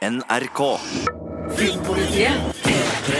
NRK. Filmpolitiet P3.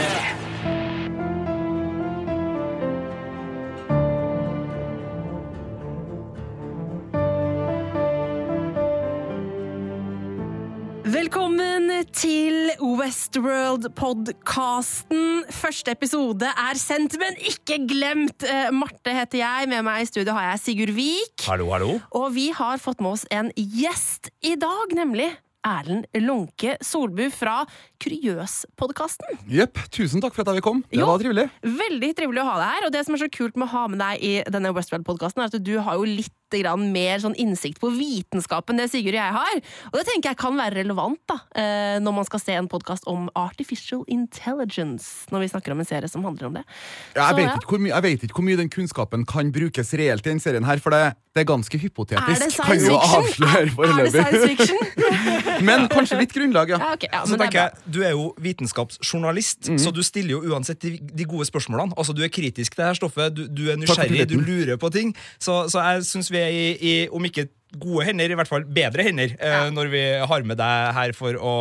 Velkommen til Westworld-podkasten. Første episode er sendt, men ikke glemt. Eh, Marte heter jeg. Med meg i studio har jeg Sigurd Vik. Hallo, hallo. Og vi har fått med oss en gjest i dag, nemlig Erlend Lunke Solbu fra Kuriøs-podkasten. Jepp. Tusen takk for at jeg komme. Det Jo. var trivelig. Veldig trivelig å ha deg her. Og det som er så kult med å ha med deg i denne Westworld-podkasten, er at du har jo litt grann mer sånn innsikt på vitenskapen det Sigurd og jeg har. Og det tenker jeg kan være relevant da, eh, når man skal se en podkast om artificial intelligence. Når vi snakker om en serie som handler om det. Ja, jeg, Så, vet ja. mye, jeg vet ikke hvor mye den kunnskapen kan brukes reelt i denne serien her, for det, det er ganske hypotetisk. Er det science jo fiction? avsløre Er det science fiction? Men kanskje litt grunnlag, ja. Ja, okay, ja, Så er tenker jeg, Du er jo vitenskapsjournalist, Mhm. så du stiller jo uansett de, de gode spørsmålene. Altså Du er kritisk til det her stoffet, du, du er nysgjerrig, du lurer på ting. Så, så jeg syns vi er i, i, om ikke gode hender, i hvert fall bedre hender, eh, når vi har med deg her for å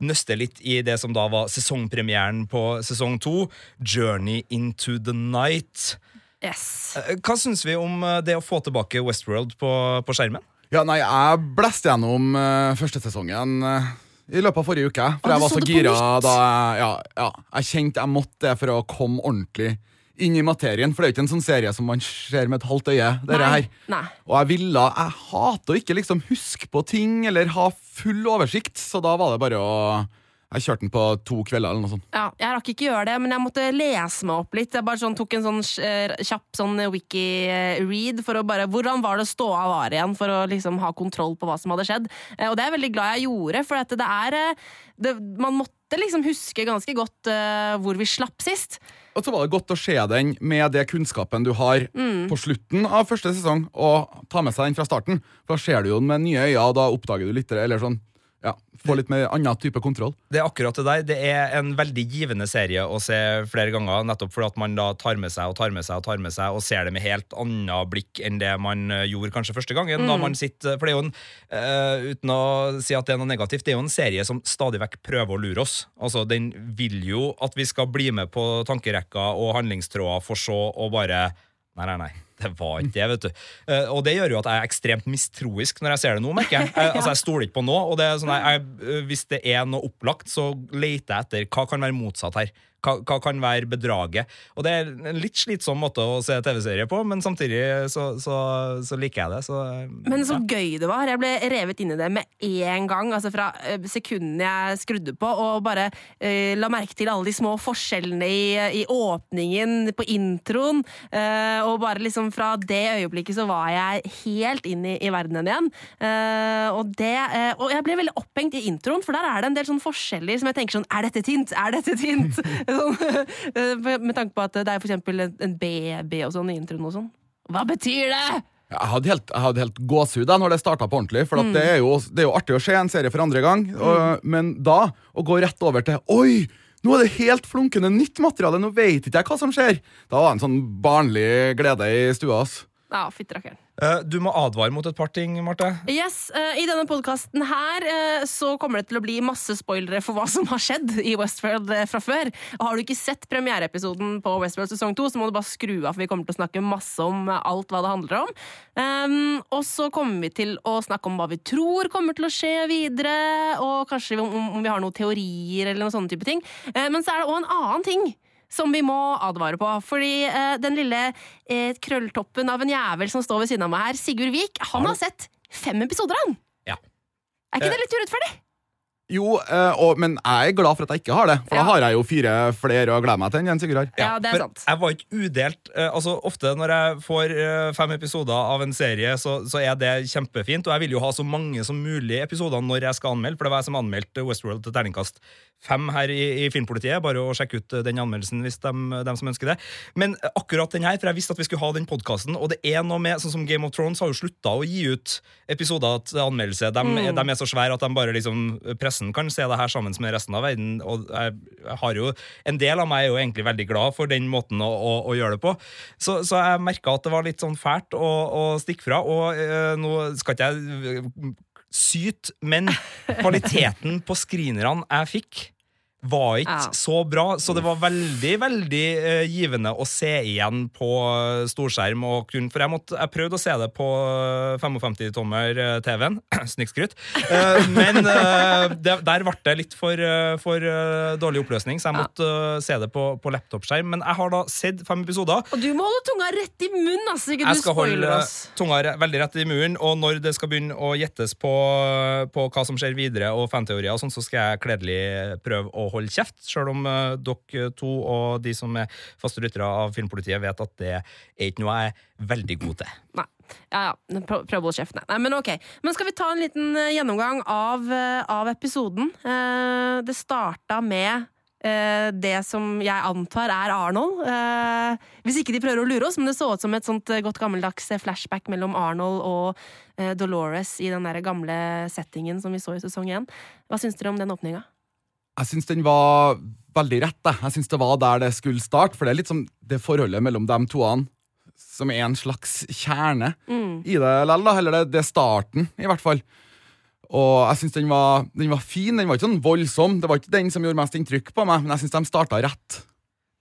nøste litt i det som da var sesongpremieren på sesong to, Journey into the Night. Yes. Eh, Hva syns vi om eh, det å få tilbake Westworld på, på skjermen? Ja, nei, jeg blæste gjennom uh, første sesongen eh, i løpet av forrige uke. For ah, jeg var så så gira da jeg, ja, ja, jeg kjente jeg måtte det for å komme ordentlig inn i materien. For det er jo ikke en sånn serie som man ser med et halvt øye. Nei, her. nei. Og jeg ville, jeg hater å ikke liksom huske på ting eller ha full oversikt, så da var det bare å Jeg kjørte den på to kvelder eller noe sånt. Ja, jeg rakk ikke gjøre det, men jeg måtte lese meg opp litt. Jeg bare sånn, tok en sånn eh, kjapp sånn wiki-read for å bare Hvordan var det ståa var igjen, for å liksom ha kontroll på hva som hadde skjedd. Eh, Og det er jeg veldig glad jeg gjorde, for at det er eh, det, Man måtte liksom huske ganske godt uh, hvor vi slapp sist. Og så var det godt å se den med det kunnskapen du har Mm. på slutten av første sesong, og ta med seg den fra starten. For da ser du jo den med nye øyne, og da oppdager du litt eller sånn Ja, Få litt mer annen type kontroll. Det er akkurat det der. Det er en veldig givende serie å se flere ganger, nettopp fordi at man da tar med seg og tar med seg og tar med seg og ser det med helt annet blikk enn det man eh, gjorde kanskje første gangen. Da man sitter, for det er jo en, uh, uten å si at det er noe negativt, det er jo en serie som stadig vekk prøver å lure oss. Altså, Den vil jo at vi skal bli med på tankerekka og handlingstråder for så å bare Nei, nei, nei. Det var ikke det, vet du. Eh, og det gjør jo at jeg er ekstremt mistroisk når jeg ser det nå, merker jeg. Eh, altså, jeg stoler ikke på noe. Og det er sånn, jeg, jeg, hvis det er noe opplagt, så leter jeg etter hva kan være motsatt her. Hva, hva kan være bedraget? Og det er en litt slitsom måte å se TV-serie på, men samtidig så, så, så liker jeg det. Så, Men så ja. gøy det var. Jeg ble revet inn i det med en gang. Altså fra eh, sekundene jeg skrudde på, og bare eh, la merke til alle de små forskjellene i, i åpningen på introen. Eh, og bare liksom fra det øyeblikket så var jeg helt inn i, i verdenen igjen. Eh, og, det, eh, og jeg ble veldig opphengt i introen, for der er det en del sånne forskjeller som jeg tenker sånn Er dette tint? Er dette tint? med tanke på at det er for eksempel en, baby og sånn i introen og sånn. Hva betyr det? Jeg hadde helt, jeg hadde helt gåsehud når det starta på ordentlig. For at det, er jo, det er jo artig å se en serie for andre gang, og, men da å gå rett over til Oi! Nå er det helt flunkende nytt materiale, nå vet ikke jeg hva som skjer. Da var det en sånn barnlig glede i stua. ass. Ja, fytterakkeren. Eh, du må advare mot et par ting, Marte. Yes, eh, I denne podkasten her eh, så kommer det til å bli masse spoilere for hva som har skjedd i Westworld fra før. Har du ikke sett premiereepisoden på Westworld sesong 2, så må du bare skru av, for vi kommer til å snakke masse om alt hva det handler om. Um, og så kommer vi til å snakke om hva vi tror kommer til å skje videre, og kanskje om, vi har noen teorier eller noen sånne type ting. Men så er det òg en annen ting som vi må advare på. Fordi eh, den lille eh, krølltoppen av en jævel som står ved siden av meg her, Sigurd Vik, han har sett fem episoder, han! Ja. Er ikke det litt urettferdig? Jo, eh, og, men jeg er glad for at jeg ikke har det. For Ja. da har jeg jo fire flere å glede meg til enn Sigurd har. Ja, det er for sant. Jeg var ikke udelt. eh, altså Ofte når jeg får eh, fem episoder av en serie, så, så er det kjempefint. Og jeg vil jo ha så mange som mulig episoder når jeg skal anmelde, for det var jeg som anmeldte Westworld til terningkast fem her i, i Filmpolitiet. Bare å sjekke ut eh, den anmeldelsen hvis de, de som ønsker det. Men eh, akkurat den her, for jeg visste at vi skulle ha den podkasten, og det er noe med sånn som Game of Thrones har jo slutta å gi ut episoder til anmeldelse. De, Mm. de er så svære at de bare liksom pressen kan se det her sammen med resten av verden. Og jeg, jeg har jo En del av meg er jo egentlig veldig glad for den måten å, å, å gjøre det på. Så, så jeg merka at det var litt sånn fælt å, å stikke fra. Og øh, nå skal ikke jeg syt, men kvaliteten på screenerne jeg fikk, var ikke Ja. så bra. Så det var veldig veldig uh, givende å se igjen på eh, storskjerm. Og kun, for jeg, måtte, jeg prøvde å se det på 55-tommer-TV-en. Snikskryt. Uh, men uh, det, der ble det litt for, eh, for eh, dårlig oppløsning, så jeg måtte eh, se det på, på laptopskjerm. Men jeg har da sett fem episoder. Og du må holde tunga rett i munnen, altså, ikke Jeg du skal holde oss. tunga veldig rett i muren, og når det skal begynne å gjettes på, på hva som skjer videre, og fanteorier, og sånn, så skal jeg kledelig prøve å holde kjeft, sjøl om eh, dere to og de som er faste lyttere av Filmpolitiet, vet at det er ikke noe jeg er veldig god til. Nei. Ja, ja. Prøv å holde kjeft. Nei. Men ok. Men skal vi ta en liten eh, gjennomgang av, eh, av episoden? Det starta med det som jeg antar er Arnold. Hvis ikke de prøver å lure oss, men det så ut som et sånt godt gammeldags flashback mellom Arnold og Dolores i den der gamle settingen som vi så i sesong én. Hva syns dere om den åpninga? Jeg syns den var veldig rett. Jeg, jeg syns det var der det skulle starte. For det er litt som det forholdet mellom de toene som er en slags kjerne i det likevel. da. Eller det, det er starten, i hvert fall. Og jeg syns den, var- den var fin. Den var ikke sånn voldsom. Det var ikke den som gjorde mest inntrykk på meg, men jeg syns de starta rett.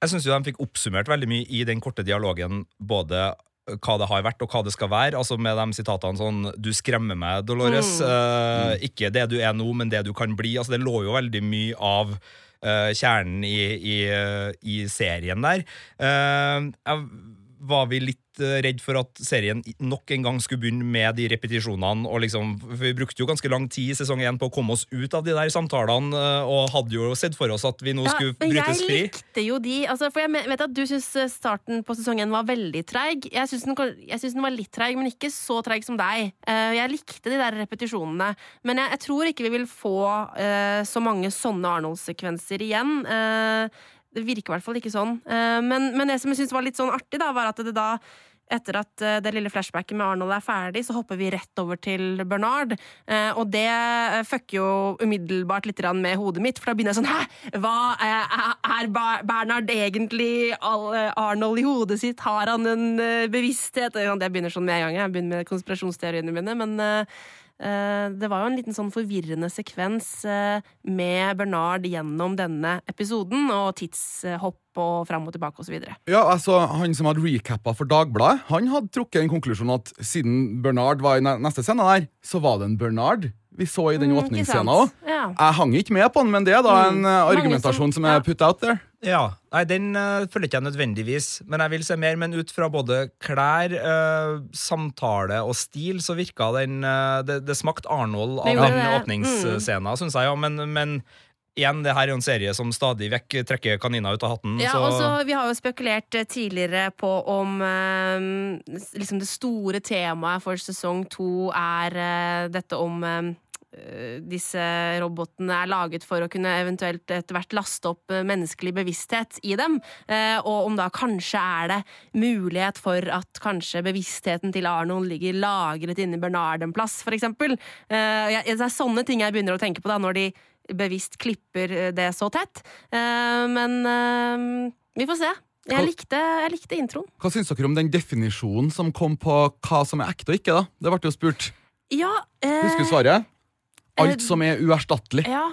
Jeg syns de fikk oppsummert veldig mye i den korte dialogen, både hva det har vært og hva det skal være. Altså Med de sitatene sånn 'Du skremmer meg, Dolores'. Eh, ikke det du er nå, men det du kan bli. Altså Det lå jo veldig mye av eh, kjernen i, i, eh, i serien der. Eh, jeg var vi litt eh, redd for at serien nok en gang skulle begynne med de repetisjonene. og liksom, Vi brukte jo ganske lang tid i sesong én på å komme oss ut av de der samtalene, eh, og hadde jo sett for oss at vi nå skulle brytes jeg likte jo de altså, For jeg vet at du syns starten på sesongen var veldig treig. Jeg syns den, den var litt treig, men ikke så treig som deg. Eh, jeg likte de der repetisjonene. Men jeg, jeg tror ikke vi vil få eh, så mange sånne Arnold-sekvenser igjen. Det virker i hvert fall ikke sånn. Eh, men, men det som jeg syns var litt sånn artig, da, var at det da etter at eh, det lille flashbacket med Arnold er ferdig, så hopper vi rett over til Bernard. Eh, og det fucker jo umiddelbart litt med hodet mitt, for da begynner jeg sånn Hæ? Hva er Bernard egentlig Arnold i hodet sitt? Har han en bevissthet? Det begynner sånn med en gang. Jeg begynner med konspirasjonsteoriene mine. Men det var jo en liten sånn forvirrende sekvens eh, med Bernard gjennom denne episoden, og tidshopp og fram og tilbake osv. Ja, altså, Han som hadde recappa for Dagbladet, Han hadde trukket en konklusjon at siden Bernard var i neste scene der, så var det en Bernard vi så i den Mm, åpningsscenen òg. Ja. Jeg hang ikke med på den, men det er da en mm. Argumentasjon som- som, er put out there. Ja, nei, Den uh, følger ikke jeg nødvendigvis, men jeg vil se mer. Men ut fra både klær, uh, samtale og stil, så virka den uh, det, det smakte Arnold av den det. Mm. syns jeg. Ja, men, men igjen, det her er jo en serie som stadig vekk trekker kanina ut av hatten. Ja, så Også, Vi har jo spekulert eh, tidligere på om eh, liksom det store temaet for sesong to er eh, dette om eh, disse robotene er laget for å kunne eventuelt etter hvert laste opp eh, menneskelig bevissthet i dem. Eh, og om da kanskje er det mulighet for at kanskje bevisstheten til Arnold ligger lagret inni Bernard en plass, for eksempel. Eh, det er sånne ting jeg begynner å tenke på da, når de bevisst klipper eh, det så tett. Eh, men eh, vi får se. Jeg likte, jeg likte introen. Hva syns dere om den definisjonen som kom på hva som er ekte og ikke? da? Det ble jo spurt. Ja eh, Husker du svaret? Eh, Alt som er uerstattelig. Ja.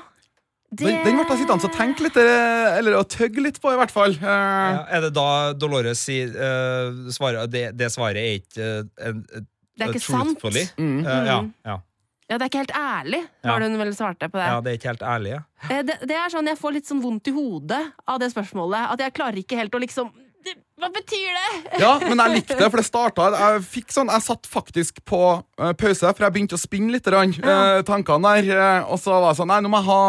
Det... Den, den ble sittende og tenke litt, eh, eller å tøgge litt på, i hvert fall. Eh, ja, Er det da Dolores sier uh, svaret, det, det svaret er ikke uh, en, Det er ikke sant. Mm. Eh, ja, ja. Ja, det er ikke helt ærlig, var det hun vel svarte på det. ja, det er ikke helt ærlig. Ja. Eh, det. Det er sånn jeg får litt sånn vondt i hodet av det spørsmålet. At jeg klarer ikke helt å liksom Hva betyr det?! Ja, men jeg likte det, for det starta Jeg fikk sånn, jeg satt faktisk på uh, pause, for jeg begynte å spinne litt, grann, uh, tankene der. Uh, og så var jeg sånn Nei, nå må jeg ha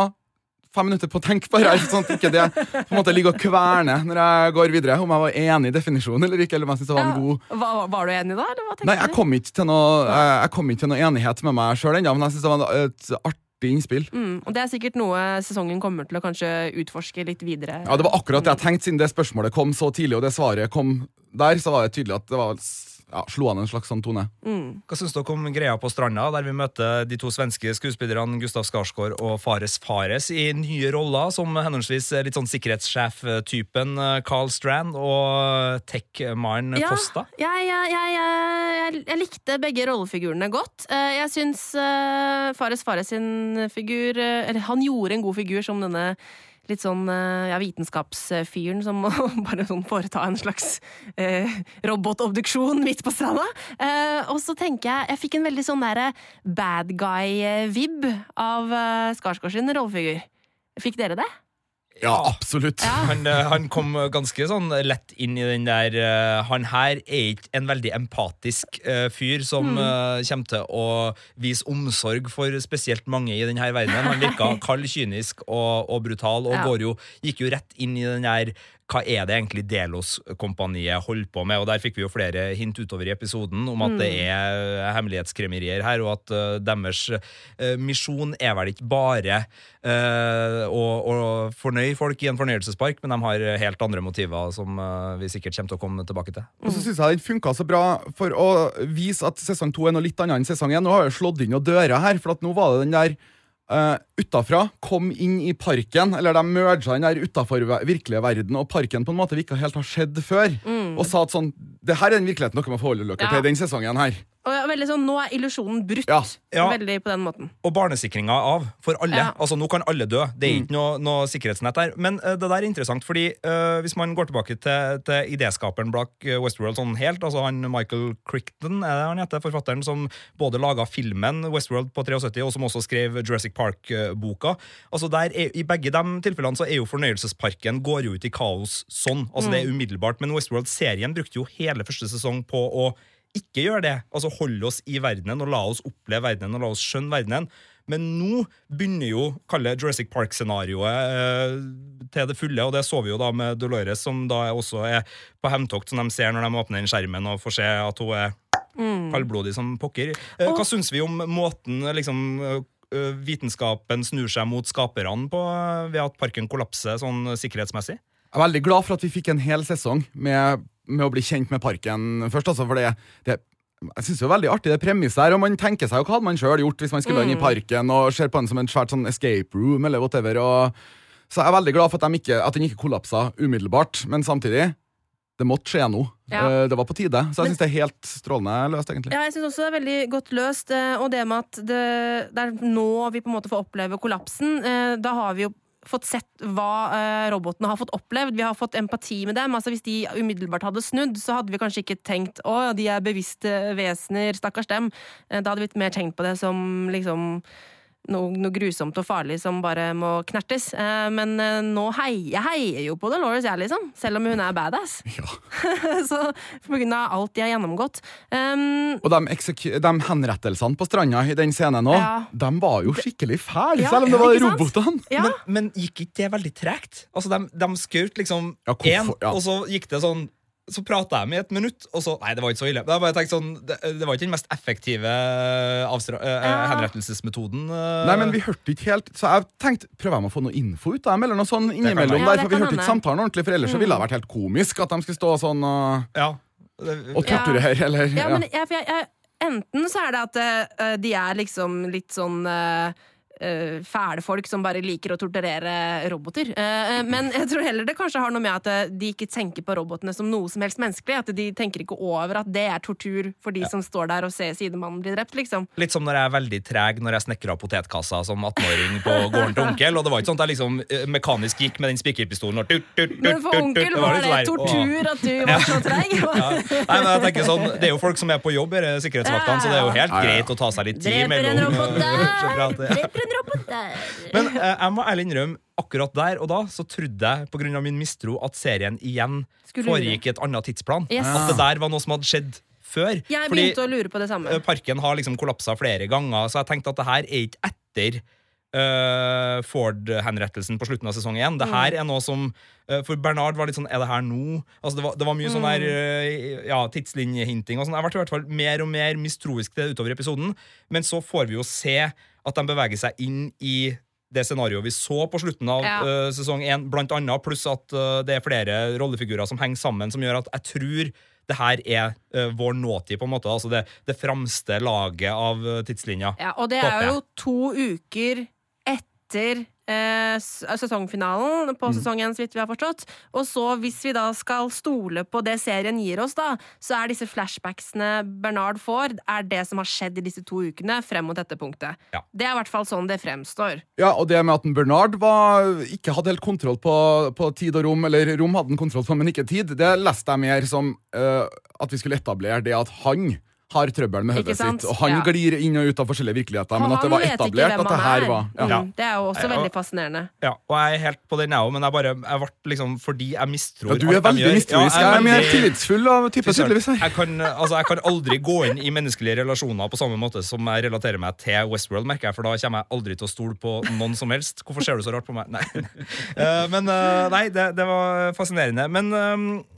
fem minutter på å tenke på det sånn at ikke det på en måte ligger og kverner når jeg går videre. Om jeg var enig i definisjonen eller ikke, eller om jeg synes det var en god Var, var du enig da, Nei, jeg kom noe, jeg kom ikke til noe enighet med meg sjøl ennå, men jeg syns det var et artig innspill. Mm, og det er sikkert noe sesongen kommer til å kanskje utforske litt videre. Ja, Det var akkurat det jeg tenkte, siden det spørsmålet kom så tidlig, og det svaret kom der, så var det tydelig at det var ja, slo an en slags sånn tone. Hva syns dere om greia på stranda, der vi møter de to svenske skuespillerne Gustav Skarsgård og Fares Fares i nye roller, som henholdsvis litt sånn sikkerhetssjef-typen eh, Carl Strand og tech-mannen Costa? Jeg, jeg, jeg, jeg, jeg likte begge rollefigurene godt. Eh, Jeg syns eh, Fares Fares sin figur eh, Eller han gjorde en god figur som denne litt sånn eh, ja, vitenskapsfyren som må bare sånn foreta en slags eh, robotobduksjon midt på stranda. Eh, og så tenker jeg Jeg fikk en veldig sånn derre bad guy-vib av eh, Skarsgård sin rollefigur. Fikk dere det? Ja, absolutt. Han, eh, han kom ganske sånn lett inn i den der eh, Han her er ikke en veldig empatisk eh, fyr som eh, kommer til å vise omsorg for spesielt mange i denne verdenen. Han virka kald, kynisk og, og brutal, og Ja. går jo, gikk jo rett inn i den der hva er det egentlig Delos-kompaniet holder på med? Og Der fikk vi jo flere hint utover i episoden om at det er hemmelighetskremerier her, og at uh, deres uh, misjon er vel ikke bare uh, å, å fornøye folk i en fornøyelsespark, men de har helt andre motiver som vi sikkert kommer til å komme tilbake til. Og så synes jeg den funka så bra for å vise at sesong to er noe litt annet enn sesong én. Nå har jeg slått inn noen dører her, for at nå var det den der uh, utafra, kom inn i parken, eller de merga den der utafor virkelige verden, og parken på en måte vi ikke helt har sett før, og sa at sånn Det her er den virkeligheten dere må forholde dere Ja. til den sesongen her. Og veldig sånn, Nå er illusjonen brutt. Ja. Ja. Veldig på den måten. Og barnesikringa av for alle. Ja. Altså Nå kan alle dø. Det er ikke noe, noe sikkerhetsnett der. Men uh, det der er interessant, fordi uh, hvis man går tilbake til, til idéskaperen bak eh, Westworld sånn helt, altså han Michael Crichton, er det han heter, forfatteren som både laga filmen Westworld på 73, og som også skrev Jurassic Park-boka. Altså der er, I begge de tilfellene så er jo fornøyelsesparken går jo ut i kaos sånn. Altså Det er umiddelbart. Men Westworld-serien brukte jo hele første sesong på å ikke gjøre det. Altså holde oss i verdenen og la oss oppleve verdenen og la oss skjønne verdenen. Men nå begynner jo kalle Jurassic Park-scenarioet eh, til det fulle, og det så vi jo da med Dolores, som da også er på hevntokt, som de ser når de åpner den skjermen og får se at hun er kaldblodig som pokker. Eh, hva syns vi om måten liksom eh, vitenskapen snur seg mot skaperne på eh, ved at parken kollapser sånn sikkerhetsmessig? Jeg er veldig glad for at vi fikk en hel sesong med, med å bli kjent med parken først. Altså, for det, det jeg synes det er veldig artig det premisset her, og man tenker seg jo hva hadde man sjøl gjort hvis man skulle inn i parken og ser på den som en svært sånn escape room eller whatever. Og, så jeg er veldig glad for at, de ikke, at den ikke kollapsa umiddelbart, men samtidig det måtte skje noe. Ja. Eh, Det var på tide. Så jeg syns det er helt strålende løst, egentlig. Ja, jeg synes også det er veldig godt løst. eh, Og det med at det, det er nå vi på en måte får oppleve kollapsen. eh, Da har vi jo fått sett hva eh, robotene har fått opplevd. Vi har fått empati med dem. Altså Hvis de umiddelbart hadde snudd, så hadde vi kanskje ikke tenkt å, de er bevisste vesener, stakkars dem. Eh, Da hadde vi mer tenkt på det som liksom noe, noe grusomt og farlig som bare må knertes. Eh, Men eh, nå heier jeg heier jo på Dolores, jeg, liksom. Selv om hun er badass. Ja. så på grunn av alt de har gjennomgått. Um, Og de, de henrettelsene på stranda i den scenen òg, Ja. de var jo skikkelig fæle, Ja, selv om det var robotene. ja. Men, men gikk ikke det veldig tregt? Altså, de, de skjøt liksom én, og så gikk det sånn så prata jeg i et minutt, og så Nei, det var ikke så ille. Jeg bare sånn, det, det var ikke den mest effektive avstra eh, Ja. henrettelsesmetoden. eh. Nei, men vi hørte ikke helt Så jeg tenkte, prøver jeg å få noe info ut av dem, eller noe sånn innimellom Ja, der, for vi hørte ikke samtalen ordentlig, for ellers mm. ville det vært helt komisk at de skulle stå sånn og, Ja. Og torturere, eller Ja, ja. men jeg, for jeg, jeg, enten så er det at uh, de er liksom litt sånn eh, eh, fæle folk som bare liker å torturere roboter. Eh, eh, men jeg tror heller det kanskje har noe med at eh, de ikke tenker på robotene som noe som helst menneskelig. At de tenker ikke over at det er tortur for de som står der og ser sidemannen bli drept, liksom. Litt som når jeg er veldig treg når jeg snekra potetkassa som 18-åring på gården til onkel. Og det var ikke sånn at jeg liksom eh, mekanisk gikk med den spikerpistolen og tut, tut, tut, Men for tut, tut. onkel Det var det tortur at du var så treg. Ja. Nei, men jeg tenker sånn, Det er jo folk som er på jobb, disse sikkerhetsvaktene, så det er jo helt Ja, ja. greit å ta seg litt tid Dreper en mellom robot der, ja. dreper en robot der. Men eh, jeg må ærlig innrømme, akkurat der og da så trodde jeg på grunn av min mistro at serien igjen Skulle foregikk i et annet tidsplan. Yes. At det der var noe som hadde skjedd før. Jeg Fordi begynte å lure på det samme. eh, parken har liksom kollapsa flere ganger, så jeg tenkte at det her er ikke etter uh, Ford-henrettelsen på slutten av sesong én. Det her er noe som uh, For Bernard var litt sånn Er det her nå? Altså det, var, det var mye sånn der uh, ja, tidslinjehinting og sånn. Jeg ble i hvert fall mer og mer mistroisk til det utover episoden. Men så får vi jo se at de beveger seg inn i det scenarioet vi så på slutten av Ja. uh, sesong én, blant annet, pluss at uh, det er flere rollefigurer som henger sammen, som gjør at jeg tror det her er uh, vår nåtid, på en måte. Altså det, det framste laget av tidslinja. Ja, og det er jo to uker etter eh, sesongfinalen på sesongen, så vidt vi har forstått. Og så, hvis vi da skal stole på det serien gir oss, da, så er disse flashbacksene Bernard får, er det som har skjedd i disse to ukene frem mot dette punktet. Ja. Det er i hvert fall sånn det fremstår. Ja, og det med at Bernard var, ikke hadde helt kontroll på, på tid og rom, eller rom hadde han kontroll på, men ikke tid, det leste jeg mer som uh, at vi skulle etablere det at han har trøbbel med Ikke hodet sitt, og han Ja. glir inn og ut av forskjellige virkeligheter, men at det var etablert at det her er. var ja. Mm, det er jo også veldig fascinerende. Ja, og jeg er helt på den, jeg òg, men jeg bare jeg ble liksom Fordi jeg mistror Ja, du er veldig mistroisk. Ja, jeg er mer tillitsfull av type, tydeligvis. Jeg kan, altså, jeg kan aldri gå inn i menneskelige relasjoner på samme måte som jeg relaterer meg til Westworld, merker jeg, for da kommer jeg aldri til å stole på noen som helst. Hvorfor ser du så rart på meg? Nei, Eh, Men eh, nei, det, det var fascinerende. Men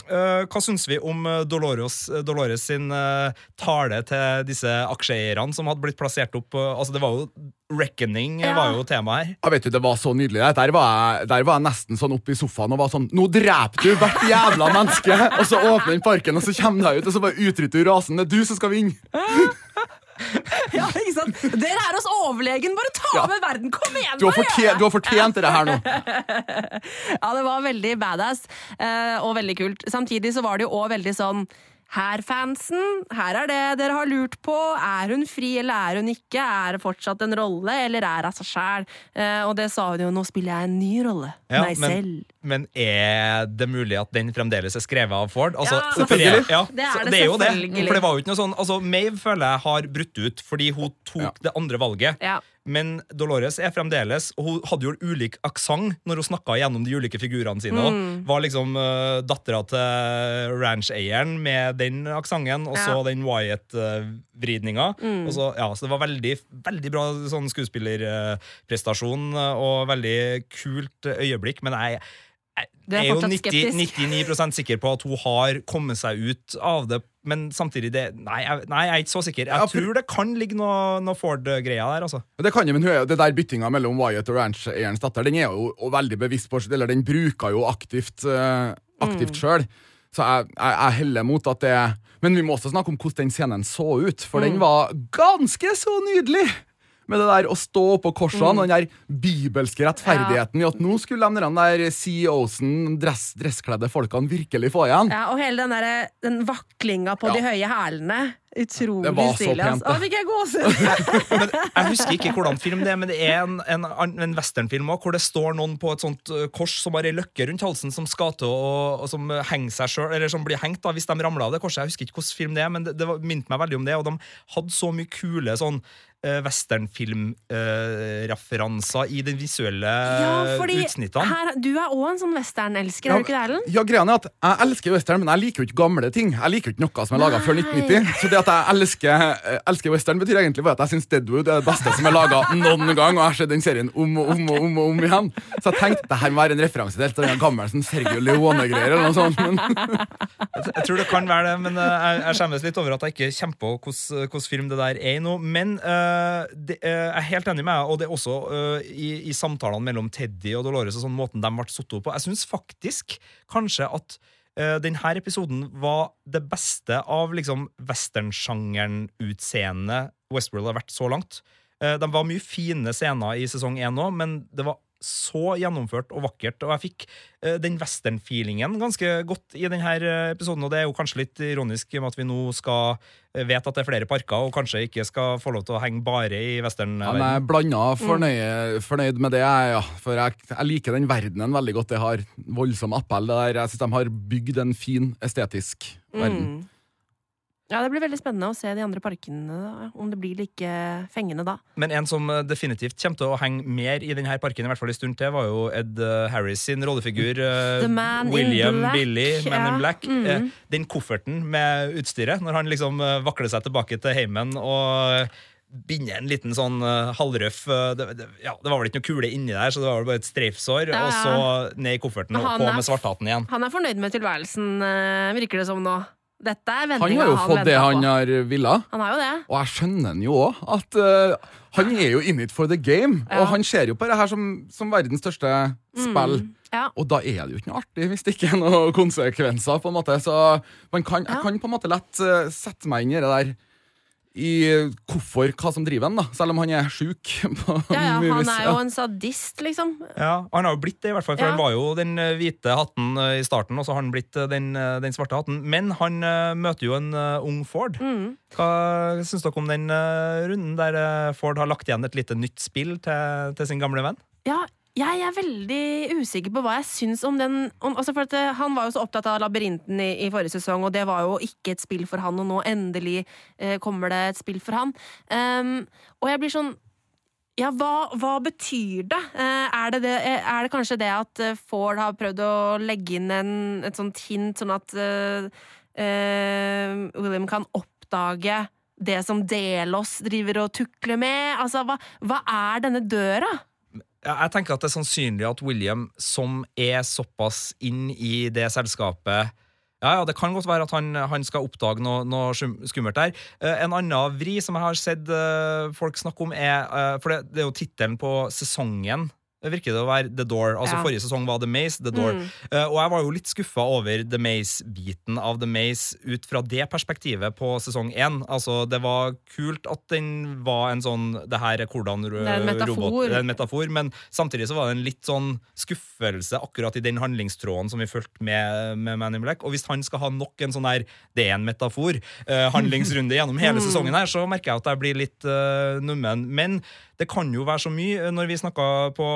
eh, hva syns vi om Dolores, Dolores sin eh, tale til disse aksjeeierne som hadde blitt plassert opp? altså, det var jo Reckoning Ja. var jo temaet her. Ja, vet du, Det var så nydelig. Der var, jeg, der var jeg nesten sånn oppe i sofaen og var sånn Nå dreper du hvert jævla menneske! Og så åpner den parken, og så kommer jeg ut, og så bare utrydder du rasen. Det er du som skal vinne! Ja, ikke sant? Dere er oss overlegen! Bare ta Ja. med verden! Kom igjen! Du har, fortjent, du har fortjent det her nå. Ja, det var veldig badass eh, og veldig kult. Samtidig så var det jo òg veldig sånn her, fansen, her er det dere har lurt på. Er hun fri, eller er hun ikke? Er det fortsatt en rolle, eller er hun seg sjæl? Eh, og det sa hun jo, nå spiller jeg en ny rolle. Ja, meg selv. Men er det mulig at den fremdeles er skrevet av Ford? Altså, Ja, selvfølgelig. Ja, Det er det, det jo det. For det var jo ikke noe sånn altså, Maeve føler jeg har brutt ut fordi hun tok Ja. det andre valget. Ja. Men Dolores er fremdeles Og hun hadde jo ulik aksent når hun snakka gjennom de ulike figurene sine. Mm. Var liksom uh, dattera til rancheieren med den aksenten, og så Ja. Mm. den Wyatt-vridninga. Og så, ja, så det var veldig, veldig bra sånn skuespillerprestasjon uh, og veldig kult øyeblikk. Men jeg jeg er er jo 90, 99% sikker på at hun har kommet seg ut av det, men samtidig det, nei, jeg, nei, jeg er ikke så sikker. Jeg ja, tror det kan ligge noe, noe Ford-greier der, altså. Det kan jo, men hun er det der byttinga mellom Wyatt og rancheierens datter, den er jo og veldig bevisst på Eller den bruker jo aktivt, uh, aktivt sjøl. Så jeg, jeg, jeg heller mot at det Men vi må også snakke om hvordan den scenen så ut, for den var ganske så nydelig! Med det der å stå på korsene og den der bibelske rettferdigheten i at nå skulle de der CEO-en, dress, dresskledde folkene, virkelig få igjen. Ja, og hele den, der, den vaklinga på Ja. de høye hælene. Utrolig Det stilig. Altså. Å, fikk jeg gåsehud! Jeg husker ikke hvordan film det er, men det er en, en, en westernfilm også, hvor det står noen på et sånt uh, kors som har ei løkke rundt halsen, som skal til å og som henger seg selv, eller som blir hengt da, hvis de ramler av det korset. Jeg husker ikke hvilken film det er, men det, det minte meg veldig om det. Og de hadde så mye kule sånn uh, westernfilmreferanser i de visuelle Ja, fordi utsnittene. her, du er òg en sånn westernelsker, er du ikke det, Erlend? Ja, greia er at Jeg elsker western, men jeg liker jo ikke gamle ting. Jeg liker jo ikke noe som er laga før 1990. Så det at jeg elsker, eh, elsker western, betyr egentlig bare at jeg syns Deadwood er det beste som er laga noen gang. Og jeg har sett den serien om og om og om, og om igjen. Så jeg tenkte det her må være en referanse til den gammel sånn Sergio Leone-greier. eller noe sånt Men Jeg tror det kan være det, men eh, jeg, jeg skjemmes litt over at jeg ikke kommer på hvordan film det der er i nå. Men eh, det, eh, jeg er helt enig med deg, og det er også eh, i, i samtalene mellom Teddy og Dolores og sånn måten de ble satt opp på. Jeg syns faktisk kanskje at denne episoden var det beste av liksom westernsjangeren-utseendet Westworld har vært så langt. Eh, de var mye fine scener i sesong én òg, men det var så gjennomført og vakkert. Og jeg fikk uh, den western-feelingen ganske godt i denne eh, episoden. Og det er jo kanskje litt ironisk med at vi nå skal eh, vet at det er flere parker, og kanskje ikke skal få lov til å henge bare i ja, western-verdenen. jeg er blanda fornøyd, fornøyd med det. Ja. For jeg, jeg liker den verdenen veldig godt. Det har voldsom appell. Det der. Jeg syns de har bygd en fin, estetisk verden. Mm. Ja, Det blir veldig spennende å se de andre parkene, om det blir like fengende da. Men en som eh, definitivt kommer til å henge mer i denne parken, i hvert fall en stund til, var jo Ed eh, Harris sin rollefigur. eh, William Billy, Man ja. in Black. Mm. Den kofferten med utstyret, når han liksom vakler seg tilbake til heimen og binder en liten sånn halvrøff det, det, ja, det var vel ikke noe kule inni der, så det var vel bare et streifsår. Ja. Og så ned i kofferten og på er med svarthatten igjen. Han er fornøyd med tilværelsen, virker det som nå. Dette er Han har jo fått det han på. har villa. Han har jo det. Og jeg skjønner han jo òg, at eh, Han er jo in it for the game, Ja. og han ser jo på det her som, som verdens største spill. Ja. Og da er det jo ikke noe artig hvis det ikke er noen konsekvenser. på en måte Så man kan, Ja. jeg kan på en måte lett uh, sette meg inn i det der i hvorfor, hva som driver han, da. Selv om han er sjuk. Ja, ja, han er jo en sadist, liksom. Ja, Han har jo blitt det, i hvert fall, for Ja. han var jo den eh, hvite hatten eh, i starten, og så har han blitt eh, den, den svarte hatten. Men han møter jo en ung Ford. Mm. Hva syns dere om den runden der Ford har lagt igjen et lite nytt spill til, til sin gamle venn? Ja, jeg er veldig usikker på hva jeg syns om den om, altså for at eh, Han var jo så opptatt av labyrinten i, i forrige sesong, og det var jo ikke et spill for han, og nå endelig eh, kommer det et spill for han. Um, og jeg blir sånn ja, hva, hva betyr det? Eh, er, det det? eh, er det kanskje det at Ford har prøvd å legge inn en, et sånt hint, sånn at uh, uh, William kan oppdage det som Delos driver og tukler med? Altså, hva, hva er denne døra? Jeg tenker at det er sannsynlig at William, som er såpass inn i det selskapet ja, ja, Det kan godt være at han, han skal oppdage noe, noe skummelt der. Eh, en annen vri som jeg har sett eh, folk snakke om, er eh, For det, det er jo tittelen på sesongen. Virker det å være The Door. Altså Ja. Forrige sesong var The Maze, The Door. Mm. Uh, og jeg var jo litt skuffa over The Maze-biten av The Maze ut fra det perspektivet på sesong én. Altså, det var kult at den var en sånn Det her er hvordan ro- Det er en metafor. robot er en metafor, men samtidig så var det en litt sånn skuffelse akkurat i den handlingstråden som vi fulgte med, med Man in Black. Og hvis han skal ha nok en sånn der det er en metafor-handlingsrunde handlingsrunde gjennom hele Mm. sesongen her, så merker jeg at jeg blir litt uh, nummen. Men det kan jo være så mye. Når vi snakka på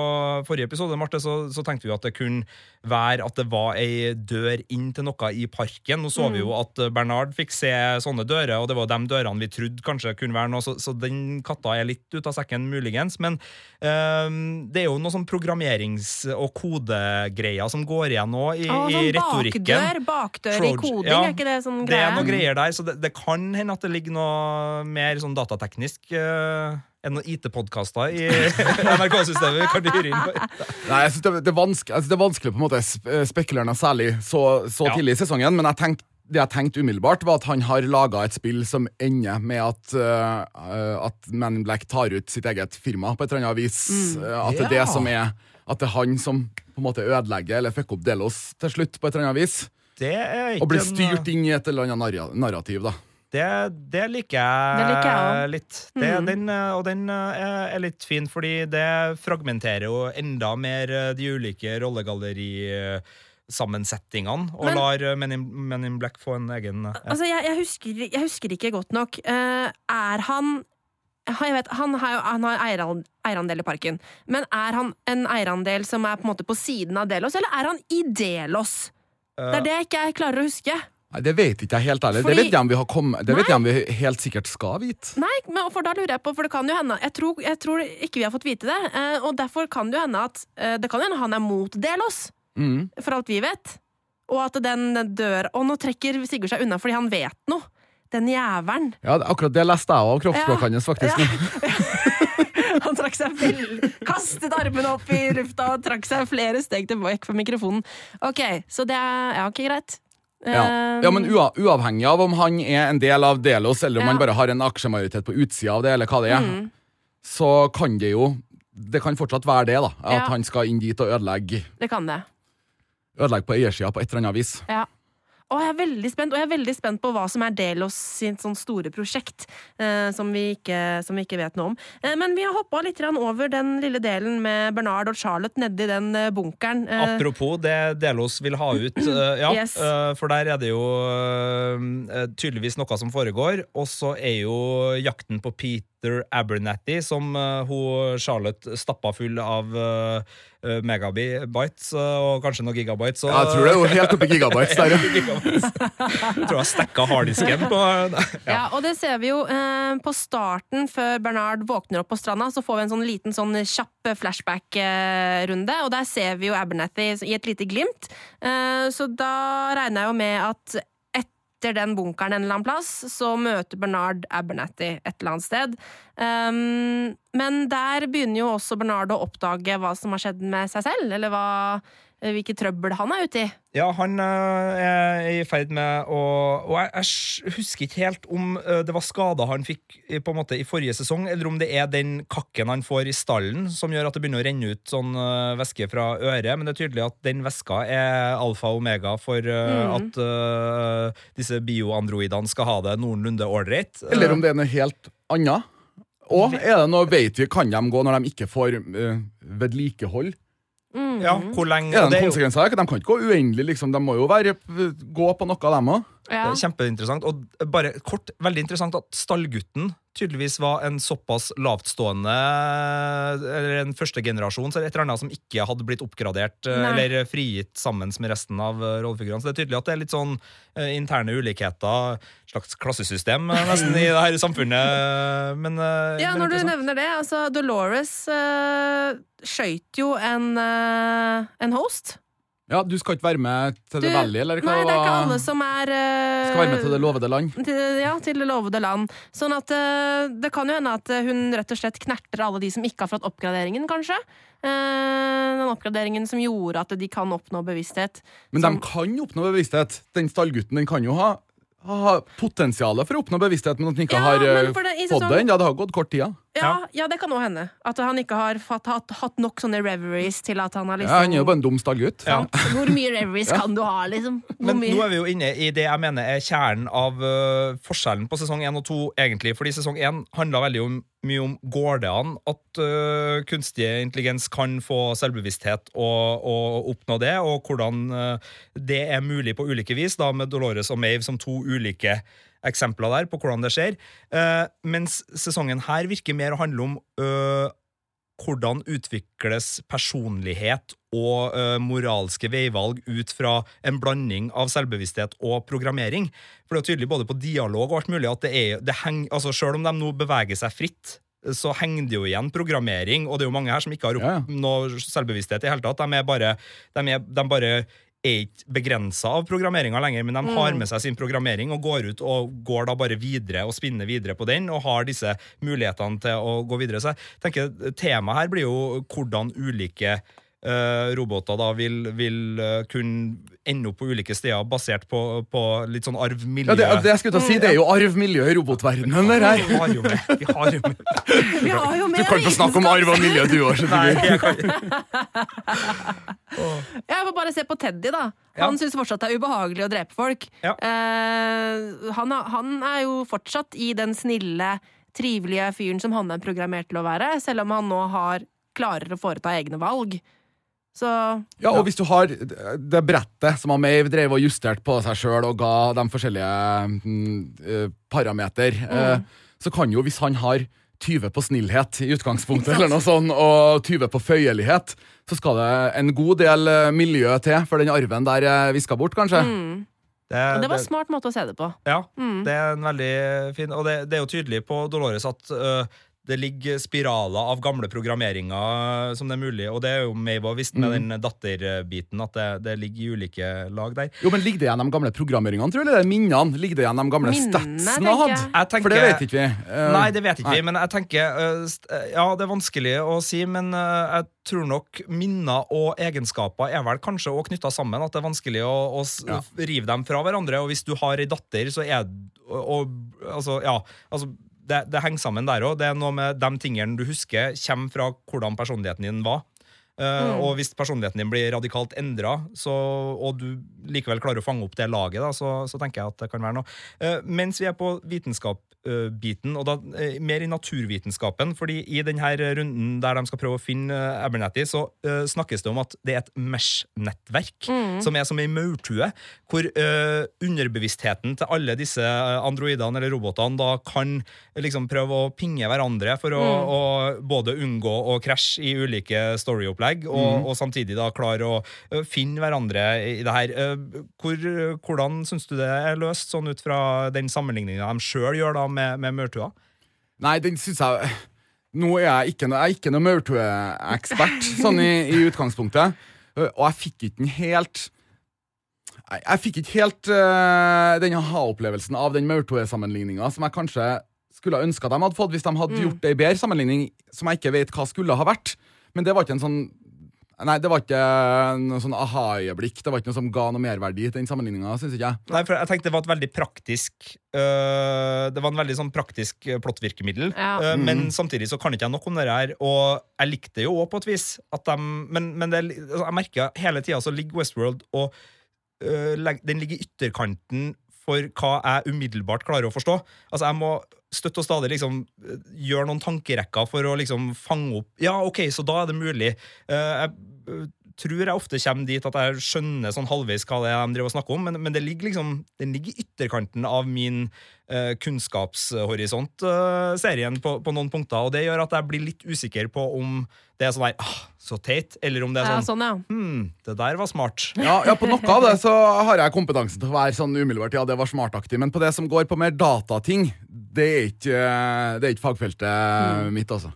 forrige episode, Marte, så, så tenkte vi at det kunne være at det var ei dør inn til noe i parken. Nå så vi jo at Bernard fikk se sånne dører, og det var de dørene vi trodde kanskje kunne være noe, så, så den katta er litt ut av sekken, muligens. Men um, det er jo noe sånn programmerings- og kodegreier som går igjen nå i, i sånn retorikken. bakdør, bakdør i koding, ja, er ikke det sånn Det er noen noe greier der, så det, det kan hende at det ligger noe mer sånn datateknisk uh, enn noen IT-podkaster i NRK-systemet vi kan hyre inn. Nei, jeg synes det, det, er vanskelig, jeg det er vanskelig på en måte eh, spekulere noe særlig så, så Ja. tidlig i sesongen, men jeg tenk, det jeg tenkte umiddelbart, var at han har laga et spill som ender med at, eh, at Man in Black tar ut sitt eget firma på et eller annet vis. Eh, at det er det som er At det er han som på en måte ødelegger eller fucker opp Delos til slutt, på et eller annet vis. Det er ikke Og blir styrt inn i et eller annet narrativ, da. Det, det liker jeg, Det liker jeg litt. Det, den, eh, og den eh, er, litt fin, fordi det fragmenterer jo enda mer eh, de ulike rollegallerisammensetningene, og Men- lar Men in, Men in Black få en egen ja. Altså, jeg, jeg, husker, jeg husker ikke godt nok. Uh, er han jeg vet, Han har, han har eieran- eierandel i parken, men er han en eierandel som er på en måte på siden av Delos, eller er han i Delos? Det er det jeg ikke klarer å huske. Nei, Det vet ikke jeg helt ærlig. Fordi- Det vet jeg om vi, det vet jeg om vi helt sikkert skal vite. Nei, men for da lurer jeg på, for det kan jo hende Jeg tror, jeg tror ikke vi har fått vite det, eh, og derfor kan det jo hende at eh, Det kan hende han er mot Delos, Mm. for alt vi vet. Og at den dør Og nå trekker Sigurd seg unna fordi han vet noe. Den jævelen. Ja, akkurat det leste jeg av kroppsspråket Ja. hans, faktisk. Ja. Han trakk seg vel Kastet armene opp i lufta og trakk seg flere steg tilbake fra mikrofonen. Ok, så det er Ja, ok, greit. Ja. Ja, men ua Uavhengig av om han er en del av Delos, eller om Ja. han bare har en aksjemajoritet på utsida av det, eller hva det er, Mm. så kan det jo Det kan fortsatt være det, da. At Ja. han skal inn dit og ødelegge, Det kan det. ødelegge på eiersida på et eller annet vis. Ja. Og jeg er veldig spent, og jeg er veldig spent på hva som er Delos sitt sånn store prosjekt, eh, som, vi ikke, som vi ikke vet noe om. Eh, men vi har hoppa litt over den lille delen med Bernard og Charlotte nedi den eh, bunkeren. Eh, Apropos det Delos vil ha ut, eh, ja, Yes. eh, for der er det jo tydeligvis noe som foregår. Og så er jo jakten på Peter Abernathy, som eh, hun Charlotte stappa full av uh, megabytes eh, og kanskje noen gigabytes. Og, Ja, jeg tror det er helt oppi gigabytes der, ja. gigabytes. Jeg tror jeg stekka harddisken på ja. Ja, og det ser vi jo eh, på starten, før Bernard våkner opp på stranda, så får vi en sånn liten sånn kjapp flashback-runde, og der ser vi jo Abernathy i et lite glimt. Eh, så da regner jeg jo med at etter den bunkeren en eller annen plass, så møter Bernard Abernathy et eller annet sted. Um, men der begynner jo også Bernard å oppdage hva som har skjedd med seg selv, eller hva, hvilke trøbbel han er ute i. Ja, han øh, er i ferd med å Og jeg, jeg husker ikke helt om øh, det var skader han fikk på en måte i forrige sesong, eller om det er den kakken han får i stallen som gjør at det begynner å renne ut sånn væske fra øret. Men det er tydelig at den væska er alfa og omega for mm. at uh, disse bioandroidene skal ha det noenlunde ålreit. Eller om det er noe helt annet. Og er det noe, vet vi, kan de gå når de ikke får uh, vedlikehold? Ja, hvor lenge Er det er jo- konsekvens av det? De kan ikke gå uendelig, liksom. De må jo være, gå på noe, dem òg. Ja. Det er Kjempeinteressant. Og bare kort, veldig interessant at stallgutten tydeligvis var en såpass lavtstående Eller en førstegenerasjon, så er det et eller annet som ikke hadde blitt oppgradert eh, Nei. eller frigitt sammen med resten av eh, rollefigurene. Så det er tydelig at det er litt sånn eh, interne ulikheter, slags klassesystem nesten, i det her samfunnet. Men Ja, når du nevner det, altså Dolores uh, skøyt jo en, uh, en host. Ja, du skal ikke være med til det veldige? Eller hva Nei, det er ikke alle som er uh, Skal være med til det lovede land? til, ja, til det lovede land. Sånn at uh, det kan jo hende at eh, hun rett og slett knerter alle de som ikke har fått oppgraderingen, kanskje. Uh, den oppgraderingen som gjorde at de kan oppnå bevissthet. Men Som- de kan oppnå bevissthet. Den stallgutten den kan jo ha, ha potensialet for å oppnå bevissthet, men at den ikke Ja, har det- fått sesong- den. Ja, Det har gått kort tid. Ja, ja, det kan òg hende. At han ikke har fatt, hatt, hatt nok sånne reveries til at han har liksom Ja, han er jo bare en dum stallgutt. Ja. Hvor mye reveries kan du ha, liksom? Hvor Men mye? nå er vi jo inne i det jeg mener er kjernen av uh, forskjellen på sesong 1 og 2, egentlig. Fordi sesong 1 handla veldig om, mye om går det an at uh, kunstig intelligens kan få selvbevissthet og, og oppnå det, og hvordan uh, det er mulig på ulike vis, da med Dolores og Mave som to ulike eksempler der på hvordan det skjer. Eh, mens sesongen her virker mer å handle om øh, hvordan utvikles personlighet og ø, moralske veivalg ut fra en blanding av selvbevissthet og programmering. For det er tydelig både på dialog og alt mulig at det er, det heng, altså Selv om de nå beveger seg fritt, så henger det jo igjen programmering, og det er jo mange her som ikke har Ja, oppnådd selvbevissthet i hele tatt. De er bare, de er, de bare er ikke begrensa av programmeringa lenger, men de har med seg sin programmering og går ut og går da bare videre og spinner videre på den og har disse mulighetene til å gå videre. Så jeg tenker Temaet her blir jo hvordan ulike eh, roboter da vil, vil uh, kunne ende opp på ulike steder basert på, på litt sånn arv-miljø. Ja, det, det jeg skulle ta si, det er jo arvmiljø i robotverdenen. det her. Vi har jo med. Vi har jo med. Vi har jo Du kan ikke snakke om arv og miljø, du òg. Jeg får bare se på Teddy, da. Ja. Han syns fortsatt det er ubehagelig å drepe folk. Ja. Uh, han, han er jo fortsatt i den snille, trivelige fyren som han er programmert til å være, selv om han nå har klarer å foreta egne valg. Så Ja, og hvis du har det brettet som han Mave drev og justerte på seg sjøl og ga de forskjellige mm, parameter, parameter, eh, så kan jo, hvis han har 20 på snillhet i utgangspunktet, eller noe sånt, og 20 på føyelighet, så skal det en god del eh, miljø til for den arven der eh, viska bort, kanskje. det, og det var en smart måte å se det på. Ja, det er en veldig fin Og det, det er jo tydelig på Dolores at øh, det ligger spiraler av gamle programmeringer som det er mulig, og det er jo Mave visst med den datterbiten, at det, det ligger i ulike lag der. Jo, men Ligger det igjen de gamle programmeringene, tror du, eller er minnene? Ligger det igjen de gamle Minnene, statsene han hadde? For det vet ikke vi. Uh, Nei, det vet ikke nei. vi, men jeg tenker uh, st- Ja, det er vanskelig å si, men uh, jeg tror nok minner og egenskaper er vel kanskje òg knytta sammen. At det er vanskelig å, å Ja. rive dem fra hverandre. Og hvis du har ei datter, så er og, og, Altså, ja. Altså, det, det henger sammen der òg. Det er noe med de tingene du husker, kommer fra hvordan personligheten din var. Eh, Og hvis personligheten din blir radikalt endra, og du likevel klarer å fange opp det laget, da, så, så tenker jeg at det kan være noe. Uh, mens vi er på vitenskap-biten, og da eh, mer i naturvitenskapen, fordi i denne runden der de skal prøve å finne eh, Abernathy, så eh, snakkes det om at det er et Mesh-nettverk, som er som ei maurtue, hvor eh, underbevisstheten til alle disse androidene eller robotene da kan eh, liksom prøve å pinge hverandre for å, å både unngå å krasje i ulike storyopplegg, og, og samtidig da klare å finne hverandre i det her. Hvor, hvordan syns du det er løst, sånn ut fra den sammenligninga de sjøl gjør da med, med maurtua? Nei, den syns jeg Nå er jeg ikke, noe- jeg er ikke noe maurtue-ekspert, sånn i, i utgangspunktet. Og jeg fikk ikke den helt Jeg, jeg fikk ikke helt uh, den aha-opplevelsen av den maurtue-sammenligninga som jeg kanskje skulle ønske at de hadde fått, hvis de hadde Mm. gjort det i bedre sammenligning, som jeg ikke vet hva skulle ha vært. Men det var ikke en sånn Nei, det var ikke noe sånn aha-øyeblikk. Det var ikke noe som ga noe merverdi til den sammenligninga. Nei, for jeg tenkte det var et veldig praktisk øh, Det var en veldig sånn praktisk øh, plottvirkemiddel. Ja. øh, Men samtidig så kan ikke jeg nok om det her. Og jeg likte jo òg på et vis at de Men, men det, altså, jeg merker hele tida så ligger Westworld og øh, Den ligger i ytterkanten for hva jeg umiddelbart klarer å forstå. Altså Jeg må støtt og stadig liksom øh, gjøre noen tankerekker for å liksom fange opp Ja, OK, så da er det mulig. Uh, jeg øh, tror jeg ofte kommer dit at jeg skjønner sånn halvveis hva det er de driver og snakker om, men, men det ligger liksom Den ligger i ytterkanten av min uh, kunnskapshorisont, serien, på, på noen punkter, og det gjør at jeg blir litt usikker på om det er sånn der ah, Så teit, eller om det er Ja, sånn sånn, ja. Hm, det der var smart. Ja, ja, På noe av det så har jeg kompetansen til å være sånn umiddelbart Ja, det var smartaktig. Men på det som går på mer datating, det er ikke, det er ikke fagfeltet mitt, altså.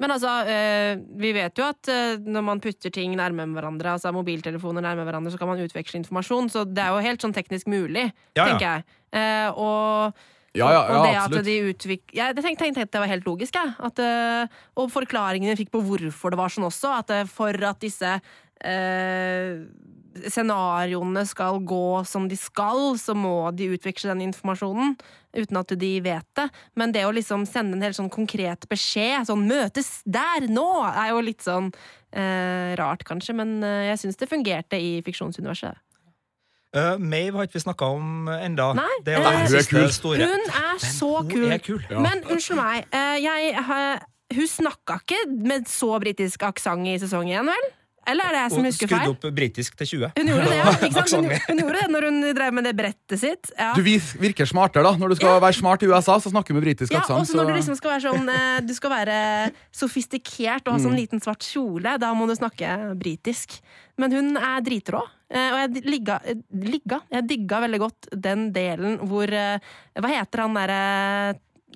Men altså, eh, vi vet jo at eh, når man putter ting nærme hverandre, altså mobiltelefoner nærme hverandre, så kan man utveksle informasjon. Så det er jo helt sånn teknisk mulig, Ja, ja. tenker jeg. Eh, og Ja, ja, og det absolutt. at de utvik... Jeg tenkte, tenkte det var helt logisk, jeg. At, og forklaringen vi fikk på hvorfor det var sånn også, at for at disse eh, scenarioene skal gå som de skal, så må de utveksle den informasjonen uten at de vet det. Men det å liksom sende en helt sånn konkret beskjed, sånn 'møtes der nå', er jo litt sånn eh, rart, kanskje. Men eh, jeg syns det fungerte i fiksjonsuniverset. Uh, Mave har ikke vi snakka om enda. Nei, det er eh, Hun er kul. store. Hun er så Hun kul. er kul. Ja. Men unnskyld meg, uh, jeg, uh, hun snakka ikke med så britisk aksent i sesong én, vel? Eller er det jeg som Hun feil? Hun feil? opp britisk til 20. Hun gjorde det, ja. Ikke sant? Hun, hun gjorde det når hun drev med det brettet sitt. Ja. Du virker smartere, da. Når du skal være smart i USA, så snakker du med britisk Ja, aksent. også når du liksom skal være sånn eh, Du skal være sofistikert og ha Mm. sånn liten svart kjole. Da må du snakke britisk. Men hun er dritrå. eh, Og jeg ligga, ligga Jeg digga veldig godt den delen hvor eh, Hva heter han derre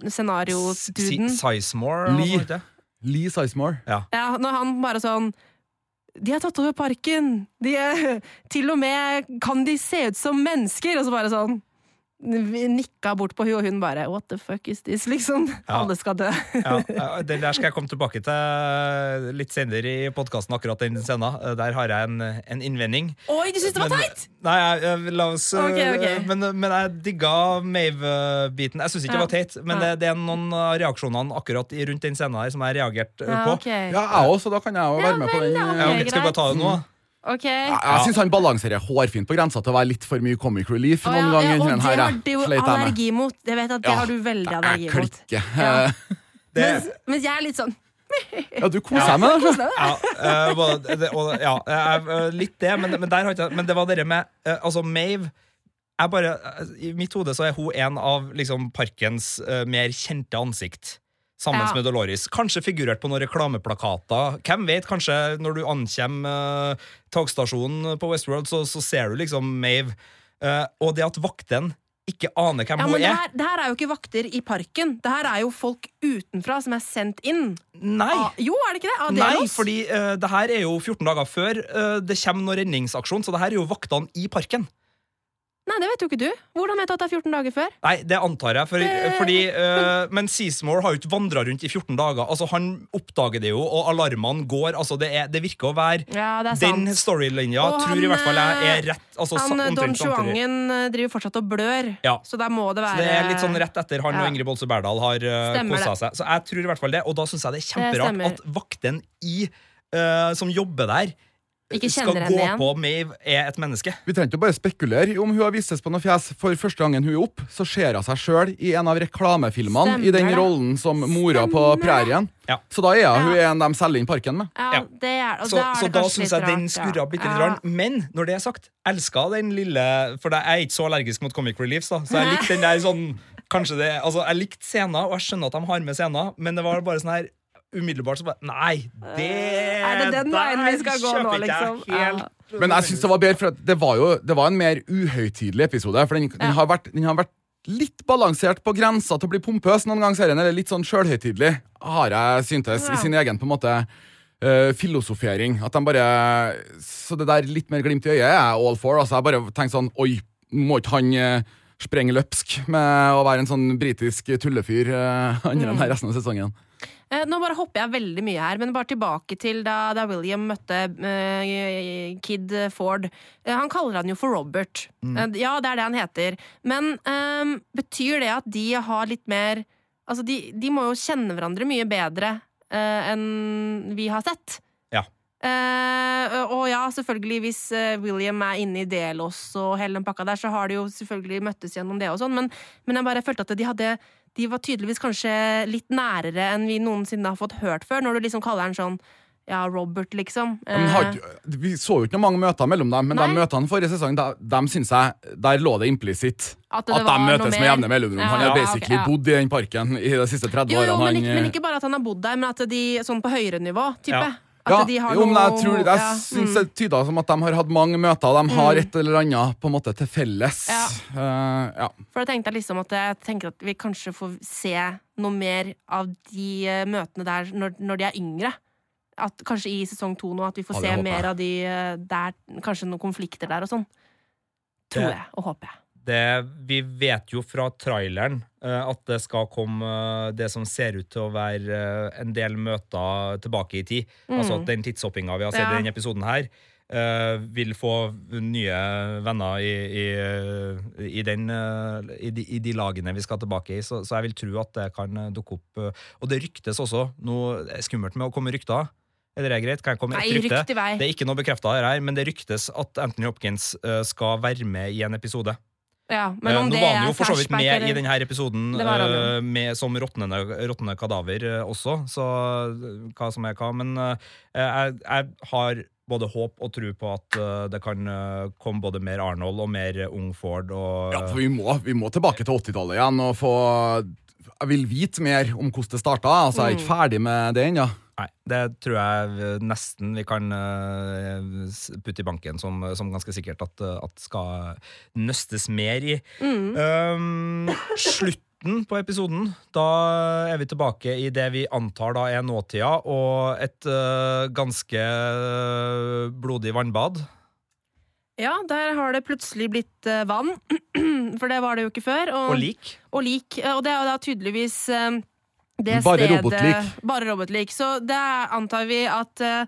scenarioduden? Sizemore? Lee. Lee Sizemore. Ja, når han bare sånn De har tatt over parken! De er, til og med kan de se ut som mennesker! Og så bare sånn nikka bort på hun, og hun bare What the fuck is this? Liksom. Ja. Alle skal dø. Ja, ja, det der skal jeg komme tilbake til litt senere i podkasten, akkurat den scenen. Der har jeg en, en innvending. Oi, du syns det var teit?! Nei, jeg, jeg, la oss okay, okay. Men, men jeg digga Mave-biten. Jeg syns ikke det var teit, men det, det er noen av reaksjonene akkurat rundt den scenen her som jeg har reagert eh, Ja, på. Okay. Ja, jeg også, så da kan jeg jo være med på den. ja, eh, Ja, skal vi bare ta det nå? Ok. Jeg, jeg syns han balanserer hårfint på grensa til å være litt for mye comic relief Å, noen ganger. ja, og det her, har du allergi mot. Jeg vet at det Ja, har du veldig allergi mot. Ja. Mens, mens jeg er litt sånn Ja, du koser deg med det. ja, uh, både- det, og, ja jeg- eh, litt det, men, men, der har ikke, jeg- men det var det med uh, Altså, Mave jeg bare, eh, I mitt hode så er hun en av liksom, parkens mer kjente ansikt. Sammen Ja. med Dolores. Kanskje figurert på noen reklameplakater. Hvem vet, kanskje når du ankommer uh, togstasjonen på Westworld, så, så ser du liksom Mave. Uh, og det at vakten ikke aner hvem Ja, hun er. det er her, det her er jo ikke vakter i parken. Det her er jo folk utenfra som er sendt inn. Nei! Ah, jo, er det ikke det? Ah, det Nei, fordi uh, det her er jo 14 dager før uh, det kommer noen redningsaksjon, så det her er jo vaktene i parken. Nei, det vet jo ikke du. Hvordan vet du at det er 14 dager før? Nei, det antar jeg, for, Det- fordi uh, Men Seasmore har jo ikke vandra rundt i 14 dager. Altså, Han oppdager det jo, og alarmene går. Altså, Det, er, det virker å være Ja, det er Den storylinja tror han, i hvert fall jeg eh, er rett. Altså, Han, eh, Don. Juangen eh, driver fortsatt og blør, Ja. så der må det Så det er litt sånn rett etter han Ja. og Ingrid Bolse Berdal har uh, kosa seg. Så jeg tror i hvert fall det, og da syns jeg det er kjemperart at vakten i, eh, som jobber der, skal gå igjen. på med er et menneske. Vi trenger ikke bare spekulere om hun har vistes på noe fjes. For første gangen hun er opp, så ser hun seg sjøl i en av reklamefilmene Stemmer i den det. rollen som mora på Stemmer på prærien. Ja. Så da er hun Ja. en de selger inn parken med. Ja, er, og Så, da er så det da syns jeg den skurra bitte litt. Rart. rann. Men når det er sagt, elska den lille For jeg er ikke så allergisk mot comic reliefs, da. Så jeg likte den der sånn Kanskje det Altså, jeg likte scener, og jeg skjønner at de har med scener, men det var bare sånn her umiddelbart så bare Nei, det Er det den veien vi skal gå nå, liksom? helt. Ja. Men jeg synes det var bedre, for det var jo det var en mer uhøytidelig episode. For den, den, har vært, den har vært litt balansert på grensa til å bli pompøs noen ganger, serien, eller litt sånn sjølhøytidelig, har jeg syntes, Ja. i sin egen på en måte Uh, filosofering. At de bare Så det der litt mer glimt i øyet er jeg all for. Altså, jeg bare tenker sånn Oi, må ikke han uh, sprenge løpsk med å være en sånn britisk tullefyr uh, andre enn resten av sesongen. Eh, Nå bare hopper jeg veldig mye her, men bare tilbake til da, da William møtte uh, Kid Ford. Eh, han kaller han jo for Robert. Eh, ja, det er det han heter. Men eh, betyr det at de har litt mer Altså, de, de må jo kjenne hverandre mye bedre enn vi har sett. Ja. Og ja, selvfølgelig, hvis William er inne i Delos og hele den pakka der, så har de jo selvfølgelig møttes gjennom det og sånn, men, men jeg bare følte at de hadde De var tydeligvis kanskje litt nærere enn vi noensinne har fått hørt før, når du liksom kaller han sånn ja, Robert, liksom. Men har, Eh, vi så jo ikke mange møter mellom dem, men Nei. de møtene forrige sesong, de, de synes jeg, der lå det implisitt. At At, de møtes med jevne mellomrom. Ja, han har ja, basically okay, ja. bodd i den parken i de siste 30 jo, jo, årene. men han, ikke, men eh, ikke bare at han har bodd der, men at de sånn på høyere nivå, type. Ja. At ja, de har jo, men jeg, noe- tror, jeg ja, mm. det tyder som at de har hatt mange møter, de har et eller annet på en måte til felles. Ja. Uh, ja. For da tenkte jeg liksom at jeg tenker at vi kanskje får se noe mer av de eh, møtene der når, når de er yngre. At Kanskje i sesong to nå at vi får se mer av de eh, der, kanskje noen konflikter der og sånn. Tror jeg, og håper jeg. Det, vi vet jo fra traileren uh, at det skal komme uh, det som ser ut til å være uh, en del møter tilbake i tid. Altså at den tidshoppinga vi har sett Mm. Ja. i denne episoden her, vil få nye venner i, i, i, den, i, de, i de lagene vi skal tilbake i. Så, så jeg vil tro at det kan dukke opp. Og det ryktes også. Noe skummelt med å komme rykter. Er det greit? Kan jeg komme med et rykte? rykt vei. Det er ikke noe bekrefta her, men det ryktes at Anthony Hopkins skal være med i en episode. Ja, men Eh, om Nå det var han jo for så vidt med i denne episoden ja. eh, med, som råtnende råtnende kadaver eh, også, så hva som er hva. Men jeg, jeg har både håp og tro på at det kan komme både mer Arnold og mer Ung Ford. Og, Ja, for vi må, vi må tilbake til 80-tallet igjen og få Jeg vil vite mer om hvordan det starta. Altså, jeg er ikke ferdig med det ennå. Nei, det tror jeg nesten vi kan eh, putte i banken som, som ganske sikkert at, at skal nøstes mer i. Um, slutten på episoden, da er vi tilbake i det vi antar da er nåtida, og et uh, ganske eh, blodig vannbad. Ja, der har det plutselig blitt vann. For det var det jo ikke før. Og lik. og lik. Og det er jo da tydeligvis eh, det Bare stedet robotlik. Bare robotlik. Så det antar vi at eh,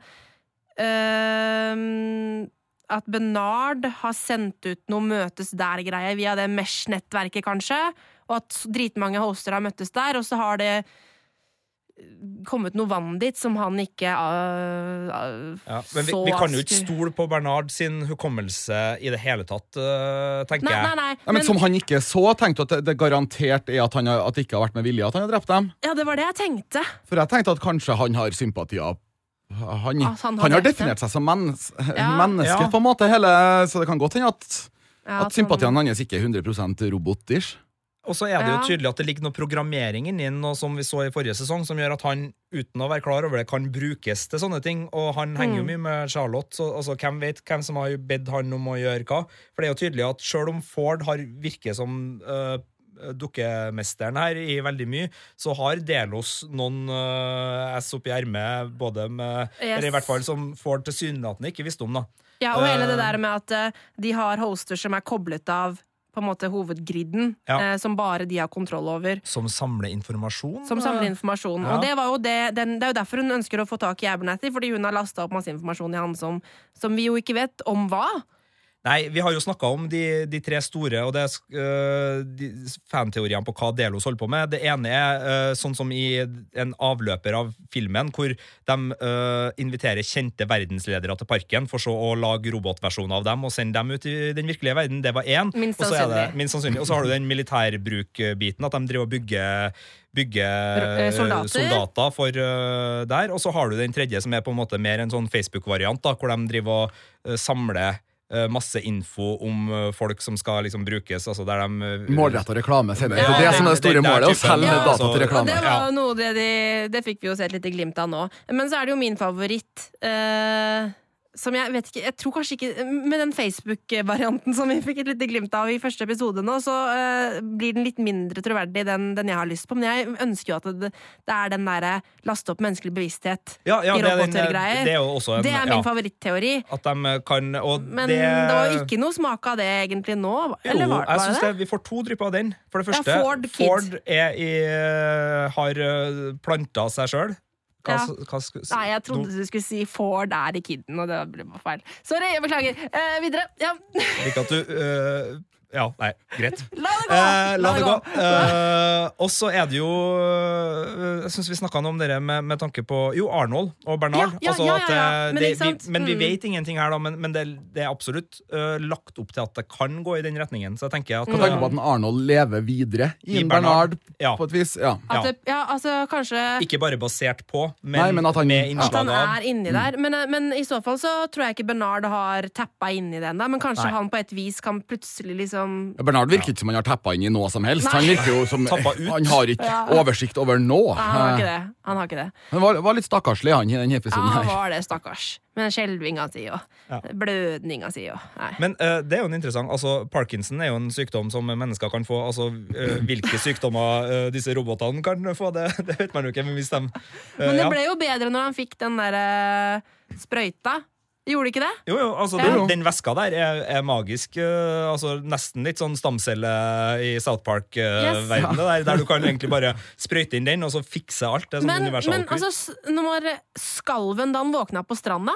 At Bernard har sendt ut noe møtes der-greier via det Mesh-nettverket, kanskje. Og at dritmange hoster har møttes der, og så har det kommet noe vann dit som han ikke uh, uh, Ja, men vi, så vi kan jo ikke stole på Bernard sin hukommelse i det hele tatt, uh, tenker Nei, nei, jeg. nei. Men, men- som han ikke så, tenkte du at det, det garantert er at, han har, at det ikke har vært med vilje at han har drept dem? Ja, det var det jeg tenkte. For jeg tenkte at kanskje han har sympatier Han, altså, han han, har har definert seg som mennes, Ja. menneske, Ja. på en måte, hele, så det kan godt hende at, Ja, at sympatiene hans ikke er 100 robot-ish. Og så er det jo tydelig at det ligger noe programmering inni den, som vi så i forrige sesong, som gjør at han uten å være klar over det, kan brukes til sånne ting. Og han henger jo Mm. mye med Charlotte, så altså, hvem vet hvem som har bedt han om å gjøre hva? For det er jo tydelig at selv om Ford har virker som uh, dukkemesteren her i veldig mye, så har Delos noen øh, S oppi ermet, både med Yes. Eller i hvert fall som Ford tilsynelatende ikke visste om, da. Ja, og hele det Eh. der med at eh, de har hoster som er koblet av på en måte hovedgriden, Ja. eh, som bare de har kontroll over. Som samler informasjon. Som samler informasjon. Ja. Og det, var jo det, den, det er jo derfor hun ønsker å få tak i Abernathy, fordi hun har lasta opp masse informasjon i han som, som vi jo ikke vet om hva. Nei, vi har jo snakka om de, de tre store, og det er øh, de fanteoriene på hva Delos holder på med. Det ene er uh, sånn som i en avløper av filmen, hvor de uh, inviterer kjente verdensledere til parken for så å lage robotversjoner av dem og sende dem ut i den virkelige verden. Det var én. Minst Og så er det- sannsynlig. Og så har du den militærbruk-biten, at de driver og bygger bygger Eh, soldater. soldater for der. Og så har du den tredje, som er på en måte mer en sånn Facebook-variant, hvor de driver og samler masse info om øh, folk som skal liksom brukes. Altså der de øh, Målretta reklame, sier det. Ja, det er det som er det store den målet, å selge ja, data altså- til reklame. det var noe det, de, det fikk vi jo se et lite glimt av nå. Men så er det jo min favoritt. Eh, som jeg vet ikke Jeg tror kanskje ikke Med den Facebook-varianten som vi fikk et lite glimt av i første episode nå, så uh, blir den litt mindre troverdig, den, den jeg har lyst på. Men jeg ønsker jo at det, det er den derre laste opp menneskelig bevissthet Ja, ja, i det er roboter-greier. det en- Det er min ja. favorittteori. At de kan Men det, det, var ikke noe smak av det egentlig nå. Eller jo, var, jeg var synes det det, Vi får to drypp av den. For det første, Ford Ford er i, har planta seg sjøl. Hva, Ja. hva, sk- Nei, jeg trodde du skulle si Ford er i Kidden, og det ble feil. Sorry, jeg beklager. Eh, videre. Ja. Ikke at du øh, Ja, nei, greit. La det gå! Eh, la det gå. Eh, og så er det jo øh, Jeg syns vi snakka om dere med, med tanke på Jo, Arnold og Bernard. Ja, ja, altså ja, at, ja, eh, Men det, vi, men vi Mm. vet ingenting her, da. Men, men det, det er absolutt uh, lagt opp til at det kan gå i den retningen. Så jeg tenker at Kan tenke på at en Arnold lever videre i I Bernard. Bernard, Ja. på et vis. Ja. Det, ja, altså kanskje Ikke bare basert på, men, Nei, men at han- med at han er inni der. Men, eh, men i så fall så tror jeg ikke Bernard har tappa inni i det ennå. Men kanskje Nei. han på et vis kan plutselig liksom Ja, Bernard virker ikke som han har tappa inn i noe som helst. Nei. Han virker jo som ut. Han har ikke Ja. oversikt over nå. Nei, han har ikke det. Han har ikke det. Han var, var litt stakkarslig, han, i den Ja, han var det, stakkars. Med skjelvinga si og Ja. blødninga si og Nei. Men uh, det er jo en interessant altså, Parkinson er jo en sykdom som mennesker kan få. Altså, uh, Hvilke sykdommer uh, disse robotene kan få, det, det vet man jo ikke. Men hvis de Men det ble jo bedre når han fikk den derre sprøyta. Gjorde ikke det? Jo, jo, altså Ja. den, den veska der er, er magisk. Uh, altså Nesten litt sånn stamcelle i South Park-verden. Yes. der, der du kan egentlig bare sprøyte inn den, og så fikse alt. Det er sånn Men, men altså, når skalven da han våkna på stranda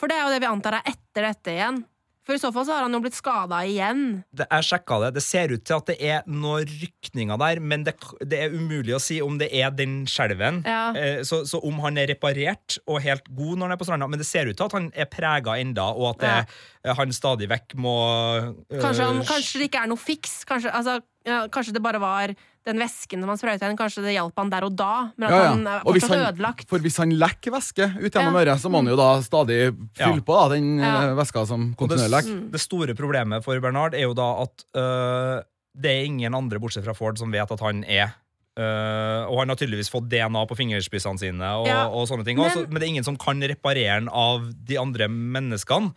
For det er jo det vi antar er etter dette igjen. For i så fall så har han jo blitt skada igjen. det, jeg sjekka det. Det ser ut til at det er noen rykninger der, men det, det er umulig å si om det er den skjelven. Ja. Eh, Så, så om han er reparert og helt god når han er på stranda, men det ser ut til at han er prega enda, og at det, ja. han stadig vekk må øh, Kanskje, han, kanskje det ikke er noe fiks. Kanskje, altså, ja, kanskje det bare var den væsken som han sprøyta inn. Kanskje det hjalp han der og da, men at Ja, ja. han er Og hvis fortsatt han- ødelagt. For hvis han lekker væske ut gjennom Ja. øret, så må han jo da stadig fylle Ja. på da, den Ja. eh, væska som det, kontinuerlig lekker. det store problemet for Bernard er jo da at øh, det er ingen andre bortsett fra Ford som vet at han er øh, og han har tydeligvis fått DNA på fingerspissene sine, og, Ja, og sånne ting men- også, men det er ingen som kan reparere den av de andre menneskene.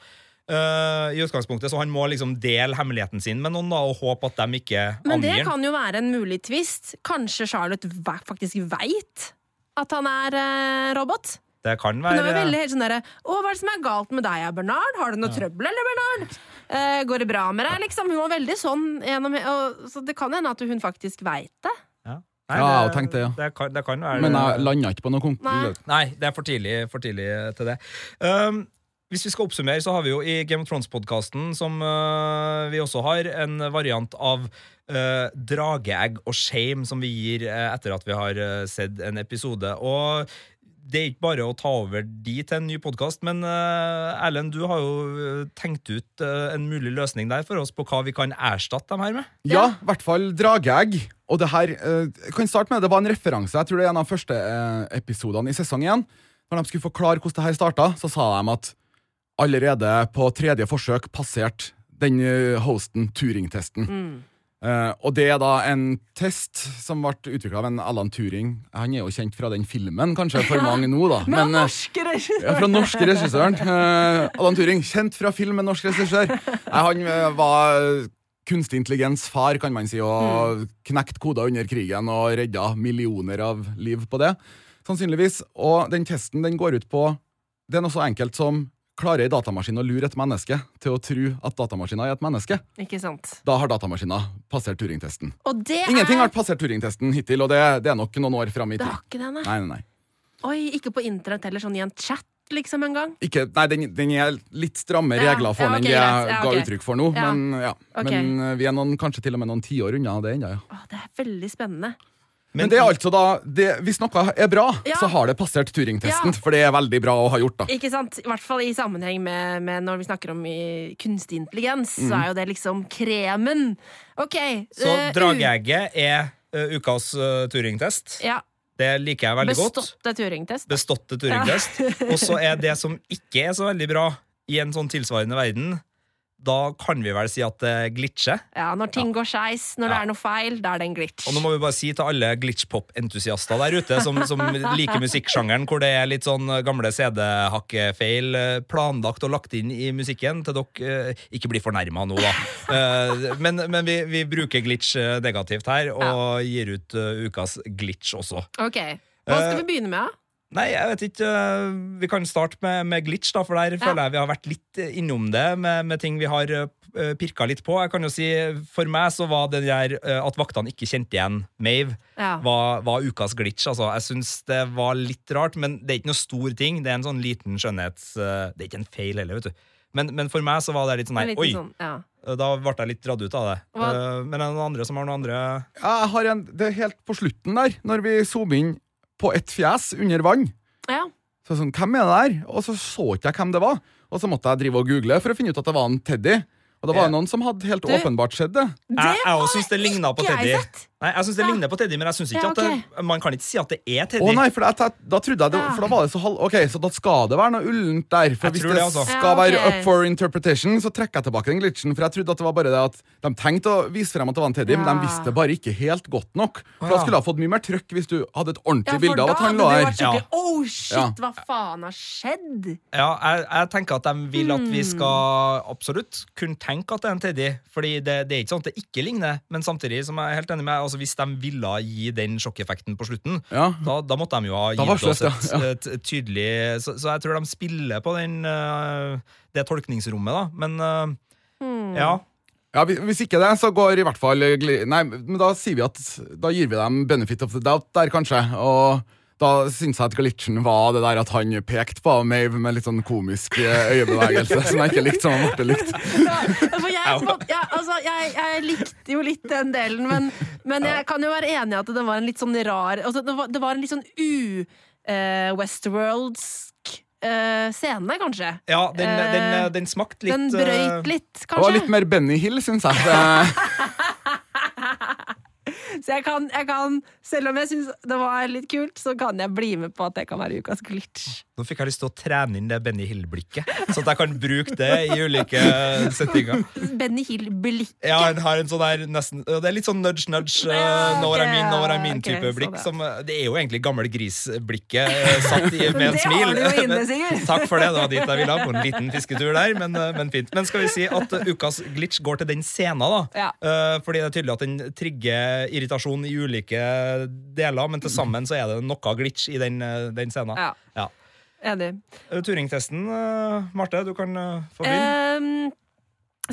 Øh, i utgangspunktet, Så han må liksom dele hemmeligheten sin med noen da, og håpe at de ikke Men det kan jo være en mulig twist. Kanskje Charlotte faktisk veit at han er uh, robot? Det kan være Hun er veldig helt sånn derre Å, hva er det som er galt med deg, Bernard? Har du noe trøbbel, eller, Bernard? Uh, går det bra med deg, liksom? Hun var veldig sånn gjennom og, Så det kan hende at hun faktisk veit det. Nei, Ja, det, tenkte det, ja. Det kan, det kan være Men jeg landa ikke på noe konk... Nei. Nei, det er for tidlig, for tidlig til det. Um, hvis vi skal oppsummere, så har vi jo i Game of Thrones-podkasten, som uh, vi også har, en variant av uh, drageegg og shame som vi gir uh, etter at vi har uh, sett en episode. Og det er ikke bare å ta over de til en ny podkast, men uh, Erlend, du har jo tenkt ut uh, en mulig løsning der for oss på hva vi kan erstatte dem her med. Ja, i hvert fall drageegg. Og det her, kan starte med Det var en referanse. Jeg tror det er en av første episodene i sesong én. Når de skulle forklare hvordan det her starta, så sa de at allerede på tredje forsøk passert den eh, hosten Turing-testen. Eh, og det er da en test som ble utvikla av en Alan Turing. Han er jo kjent fra den filmen, kanskje for mange nå, da. Men, Men, eh, norske regissøren! ja, fra norske regissøren. Uh, Alan Turing, kjent fra film med norsk regissør. Uh, han var kunstig intelligens far, kan man si, og knekt koder under krigen og redda millioner av liv på det. Sannsynligvis. Og den testen den går ut på Det er noe så enkelt som Klarer ei datamaskin å lure et menneske til å tro at datamaskinen er et menneske? Ikke sant. Da har datamaskinen passert Turing-testen. Og det Ingenting har passert Turing-testen hittil, og det, det er nok noen år fram i Det tid. har ikke det, nei. Nei, nei, nei. Oi, ikke på internett heller, sånn i en chat, liksom, en gang. Ikke, nei, den, den er litt stramme regler for ja, den enn det jeg ja, okay. ga uttrykk for nå. Ja. Men, ja. Okay. men eh, vi er noen, kanskje til og med noen tiår unna det ennå. Ja. Det er veldig spennende. Men det er altså da det, Hvis noe er bra, Ja. så har det passert Turing-testen. Ja. For det er veldig bra å ha gjort, da. Ikke sant? I hvert fall i sammenheng med, med når vi snakker om i kunstig intelligens, så er jo det liksom kremen. OK. Så uh, drageegget er uh, ukas uh, Turing-test. Ja. Det liker jeg veldig godt. Beståtte Turing-test. beståtte Turing-test. Og så er det som ikke er så veldig bra i en sånn tilsvarende verden, da kan vi vel si at det glitcher. Ja, Når ting går skeis, når det er noe feil, da er det en glitch. Og nå må vi bare si til alle glitchpop-entusiaster der ute som, som liker musikksjangeren hvor det er litt sånn gamle CD-hakkefeil eh, planlagt og lagt inn i musikken, til dere eh, ikke blir fornærma nå, da. Eh, men men vi, vi bruker glitch negativt her, og gir ut ukas glitch også. Ok, Hva skal vi begynne med? Nei, jeg vet ikke. øh, Vi kan starte med, med glitch, da, for der føler jeg vi har vært litt øh, innom det med, med ting vi har uh, pirka litt på. Jeg kan jo si, For meg så var det der at vaktene ikke kjente igjen Mave, Ja. var, var ukas glitch. Altså, jeg syns det var litt rart, men det er ikke noe stor ting. Det er en sånn liten skjønnhets... det er ikke en feil heller, vet du. Men, men for meg så var det litt sånn nei, oi, sånn, ja. da ble jeg litt dratt ut av det. Hva- men er det noen andre som har noen andre Ja, jeg har en, det er helt på slutten der, når vi zoomer inn på et fjes under vann. ja. Så sånn, hvem er det der? Og så så ikke jeg hvem det var. Og så måtte jeg drive og google for å finne ut at det var en Teddy. Og det var Ja. noen som hadde helt Du- åpenbart sett det. Det Jeg, også syns det ligna på Teddy. sett. Nei, jeg synes det Ja. ligner på Teddy, men jeg synes ikke Ja, at det, man kan ikke si at det er Teddy. Å nei, for, jeg, da trodde jeg det, for da var det så halv... Ok, så da skal det være noe ullent der. For Jeg hvis det, det, altså. skal Ja, okay. være up for interpretation, så trekker jeg tilbake den glitchen. For jeg trodde at det var bare det at de tenkte å vise frem at det var en Teddy, men de visste bare ikke helt godt nok. For da skulle ha fått mye mer trøkk hvis du hadde et ordentlig Ja, bilde av at han lå her. Ja. Oh, shit, Ja. hva faen har skjedd? Ja, jeg, jeg tenker at de vil at Hmm. vi skal absolutt kunne tenke at det er en Teddy. Fordi det, det er ikke sånn at det ikke ligner, men samtidig, som jeg er helt enig med altså Hvis de ville gi den sjokkeffekten på slutten, Ja. da, da måtte de jo ha gitt oss et, det, et, et tydelig så, så jeg tror de spiller på den, øh, det tolkningsrommet, da. Men øh, Hmm. ja. Ja, hvis- ikke det, så går i hvert fall Nei, men da sier vi at Da gir vi dem benefit of the doubt der, kanskje. Og da syns jeg at glitchen var det der at han pekte på Mave med litt sånn komisk eh, øyebevegelse, som jeg ikke likte, som han måtte likt. For jeg, på en måte- ja, altså, jeg, jeg likte jo litt den delen, men, men jeg kan jo være enig i at det var en litt sånn rar altså, det, var, det var en litt sånn u-Westworldsk scene, kanskje. ja den, Eh, den, den smakte litt Den brøyt litt, kanskje. Det var litt mer Benny Hill, syns jeg. Eh, Så jeg kan, jeg kan, selv om jeg syns det var litt kult, så kan jeg bli med på at det kan være ukas glitch. Nå fikk jeg lyst til å trene inn det Benny Hill-blikket, så at jeg kan bruke det i ulike settinger. Benny Hill-blikket? Ja, han har en sånn der nesten Det er litt sånn nudge-nudge, uh, Ja, know what I mean, know what I mean-type okay, blikk. det. Som, uh, det er jo egentlig gammel gris-blikket uh, satt i, med en Det smil. har du jo inne, Sigurd. Takk for det, det var dit jeg ville, på en liten fisketur der, men, uh, men fint. Men skal vi si at uh, ukas glitch går til den scenen, da. Ja. Uh, fordi det er tydelig at den trigger irritasjon i ulike deler, men til sammen så er det noe glitch i den, uh, den scenen. Ja. Ja. Enig. Turingtesten, uh, Marte, du kan uh, få begynne. Um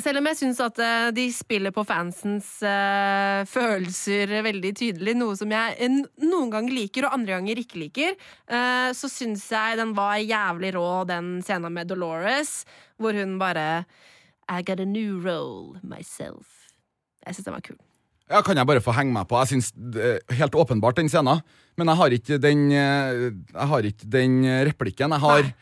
selv om jeg syns at eh, de spiller på fansens uh, følelser veldig tydelig, noe som jeg eh, noen ganger liker og andre ganger ikke liker, uh, så syns jeg den var jævlig rå, den scenen med Dolores, hvor hun bare I got a new role myself. Jeg syns den var kul. Ja, Kan jeg bare få henge meg på? Jeg syns er helt åpenbart den scenen. Men jeg har ikke den, eh, jeg har ikke den replikken. Jeg har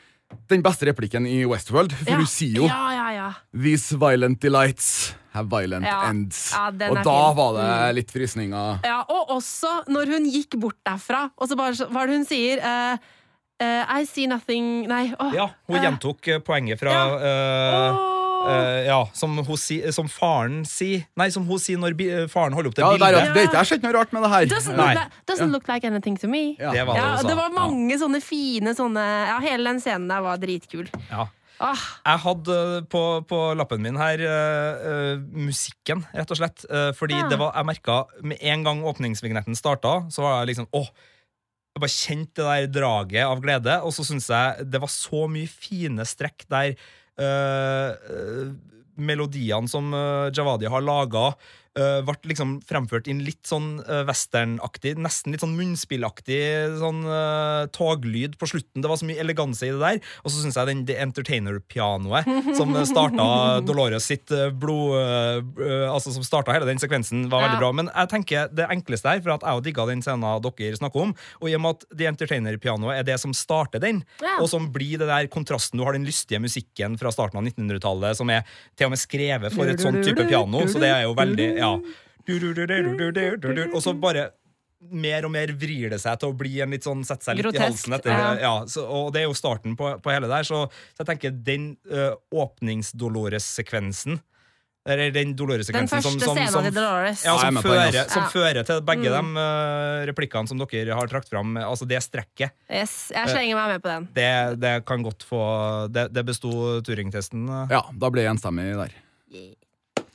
den beste replikken i Westworld. For Ja. hun sier jo Ja, ja, ja. 'These violent delights have violent Ja. ends'. Ja, Og da fin. Mm. var det litt frysninger. Ja, og også når hun gikk bort derfra, og så bare hva er det hun sier? Uh, uh, I see nothing Nei, Oh, Ja, hun eh, gjentok uh, poenget fra Ja. Uh. Eh, ja, som, hun si, som faren sier Nei, som hun sier når bi, eh, faren holder opp det Ja, det, bildet. at- det er ikke noe rart med det her. Doesn't, look, doesn't look like anything to me. Ja. Det var det Ja, det var mange sånne fine sånne Ja, hele den scenen der var dritkul. Ja. Ah, Jeg hadde på, på lappen min her uh, eh, musikken, rett og slett. Uh, fordi Ja. det var, jeg merka med en gang åpningsvignetten starta, så var jeg liksom åh, jeg bare kjente det der draget av glede, og så syns jeg det var så mye fine strekk der eh, eh, melodiene som eh, Javadi har laga, ble liksom fremført i en litt sånn uh, westernaktig, nesten litt sånn munnspillaktig sånn uh, toglyd på slutten. Det var så mye eleganse i det der. Og så syns jeg den The Entertainer-pianoet som starta Dolores sitt eh, blod eh, Altså som starta hele den sekvensen, var veldig Ja. bra. Men jeg tenker det enkleste her, for at jeg digga den scenen dere snakker om, og i og med at The Entertainer-pianoet er det som starter den, Ja. og som blir det der kontrasten Du har den lystige musikken fra starten av 1900-tallet, som er til og med skrevet for et sånn type piano, så det er jo veldig Ja. Og så bare mer og mer vrir det seg til å bli en litt sånn sette seg litt i halsen etter ja. ja, så, Og det er jo starten på, på hele der, så, så jeg tenker den uh, åpnings-Dolores-sekvensen eller den Dolores-sekvensen som, som, som, Dolores. ja, som, fører, som Ja. fører til begge Mm. de uh, replikkene som dere har trakt fram. Altså det strekket. Yes, jeg slenger meg med på den. Det, det kan godt få Det, det besto Turing-testen uh, Ja, da ble jeg enstemmig der.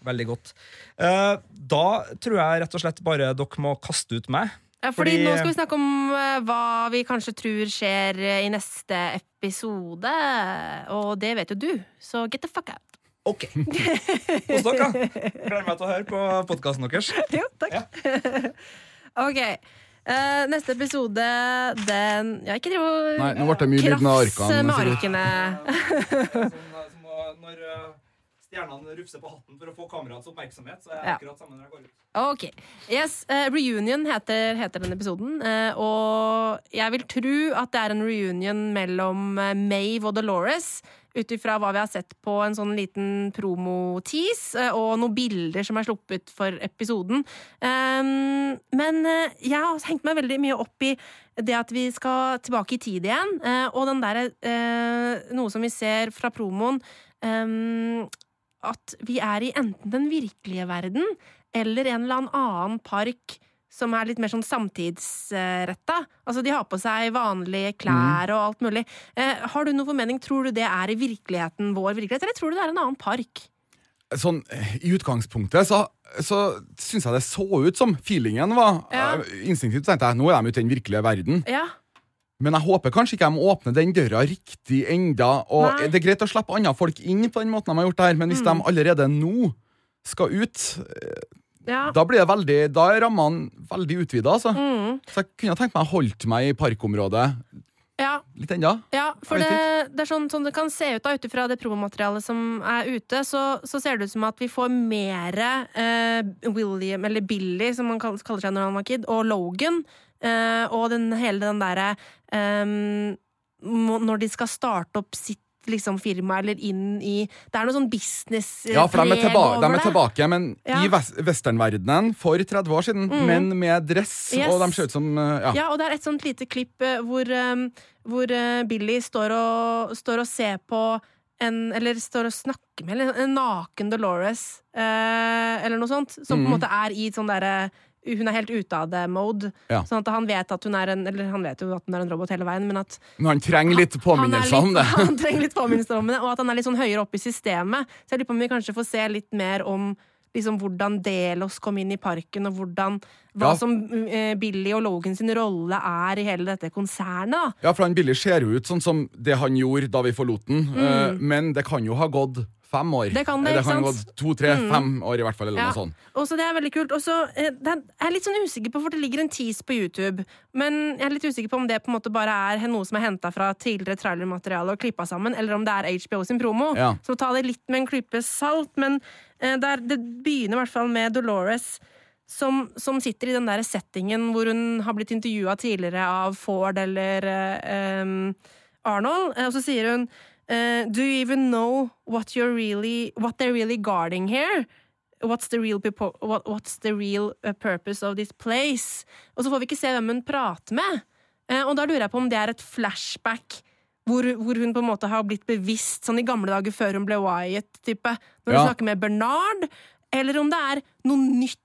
Veldig godt. Uh, da tror jeg rett og slett bare dere må kaste ut meg. Ja, fordi, Fordi- nå skal vi snakke om eh, hva vi kanskje tror skjer eh, i neste episode. Og det vet jo du, så get the fuck out. Ok. Hos dere, da. Gleder meg til å høre på podkasten deres. Jo, takk. ok. Uh, neste episode, den Ja, ikke driv og krafse krafse arkene, med arkene. når uh, stjernene rufser på hatten for å få kameraets oppmerksomhet, så er Ja. akkurat sammen når jeg går ut. Ok. Yes, uh, Reunion heter, heter den episoden. Uh, og jeg vil tro at det er en reunion mellom uh, Mave og Dolores. Ut ifra hva vi har sett på en sånn liten promo-tease, eh, og noen bilder som er sluppet for episoden. Um, men eh, jeg har hengt meg veldig mye opp i det at vi skal tilbake i tid igjen. eh, og den derre eh, Noe som vi ser fra promoen. um, at vi er i enten den virkelige verden eller en eller annen park som er litt mer sånn samtidsretta. Altså, de har på seg vanlige klær og alt mulig. Eh, har du noen formening? Tror du det er i virkeligheten vår virkelighet, eller tror du det er en annen park? Sånn, I utgangspunktet så, så syns jeg det så ut som feelingen var. Ja. Eh, Instinktivt tenkte jeg nå er de ute i den virkelige verden. Ja. Men jeg håper kanskje ikke de åpner den døra riktig enda. Og Nei. Det er greit å slippe andre folk inn på den måten de har gjort det her, men hvis Mm. de allerede nå skal ut, eh, ja. da blir det veldig Da er rammene veldig utvida, altså. Mm. Så jeg kunne tenkt meg å holdt meg i parkområdet ja. litt enda. Ja, for det, det er sånn, sånn det kan se ut da, ut ifra det promomaterialet som er ute, så, så ser det ut som at vi får mer eh, William, eller Billy, som han kaller, kaller seg når han var kid, og Logan, eh, og den, hele den derre um, Når de skal starte opp sitt liksom, firma, eller inn i Det er noe sånn business Ja, for de er, tilbake, de er tilbake, men Ja. i wes- westernverdenen for 30 år siden. Mm. Men med dress, Yes. og de ser ut som eh, Ja. Ja, og det er et sånt lite klipp eh, hvor, eh, hvor eh, Billy står og, står og ser på en, eller står og snakker med en naken Dolores, eh, eller noe sånt, som på en Mhm. måte er i sånn derre hun er helt ute av det-mode. Ja. Sånn at han vet at hun er en Eller han vet jo at hun er en robot hele veien, men at Men han trenger litt er påminnelser om det. Han trenger litt påminnelser om det, og at han er litt sånn høyere oppe i systemet. Så jeg lurer på om vi kanskje får se litt mer om liksom hvordan Delos kom inn i parken, og hvordan hva Ja. som eh, Billy og Logan sin rolle er i hele dette konsernet. Ja, for han Billy ser jo ut sånn som det han gjorde da vi forlot den, eh, men det kan jo ha gått fem år. Mm. Det kan det, Eh, ikke kan? Mm. to, tre, fem år i hvert fall, eller Ja. noe sånt. Også Det er veldig kult. Også, eh, det er- Jeg er litt sånn usikker på, for det ligger en tease på YouTube. Men jeg er litt usikker på om det på en måte bare er noe som er henta fra tidligere trailermateriale og klippa sammen, eller om det er HBO sin promo. Ja. Så ta det litt med en klype salt. Men eh, der, det begynner i hvert fall med Dolores. Som, som sitter i den der settingen hvor hun har blitt intervjua tidligere av Ford eller eh, Arnold. Eh, Og så sier hun eh, Do you even know what, you're really, what they're really guarding here? What's the real, what, what's the real uh, purpose of this place? Og så får vi ikke se hvem hun prater med. Uh, og da lurer jeg på om det er et flashback hvor, hvor hun på en måte har blitt bevisst, sånn i gamle dager før hun ble Wyatt-type, når hun Ja. snakker med Bernard, eller om det er noe nytt.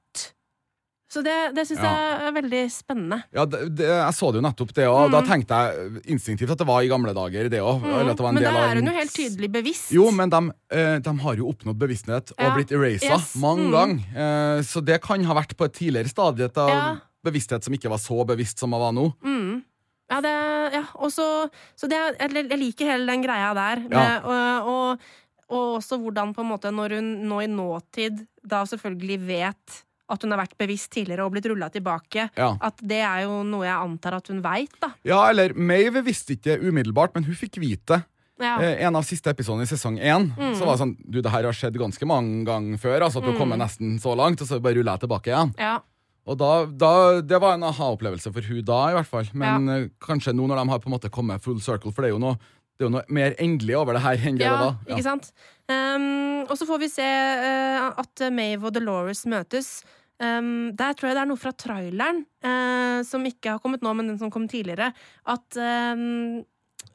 Så det, det syns Ja. jeg er veldig spennende. Ja, det, det, Jeg så det jo nettopp, det òg. Mm. Da tenkte jeg instinktivt at det var i gamle dager, det òg. Men da er hun jo helt tydelig bevisst. Jo, men de, eh, de har jo oppnådd bevissthet og Ja. blitt erasa Yes. mange Mm. ganger. Eh, så det kan ha vært på et tidligere stadie av Ja. bevissthet som ikke var så bevisst som den var nå. Mm. Ja, det, ja. Og så, så det, jeg, jeg liker hele den greia der. Med, Ja. og, og, og også hvordan på en måte når hun nå i nåtid da selvfølgelig vet at hun har vært bevisst tidligere og blitt rulla tilbake. Ja. At det er jo noe jeg antar at hun veit, da. Ja, eller Mave visste ikke umiddelbart, men hun fikk vite det. Ja. Eh, en av siste episodene i sesong én Mm. Så var det sånn Du, det her har skjedd ganske mange ganger før. Altså at du mm. kommer nesten så langt, og så bare ruller jeg tilbake igjen. ja. Og da, da, Det var en aha-opplevelse for hun da, i hvert fall. Men ja. kanskje nå når de har på en måte kommet full circle, for det er jo noe, det er jo noe mer endelig over det her enn det Ja, da. var. ikke sant? Um, og så får vi se uh, at Mave og Dolores møtes. Um, Der tror jeg det er noe fra traileren, uh, som ikke har kommet nå, men den som kom tidligere, at um,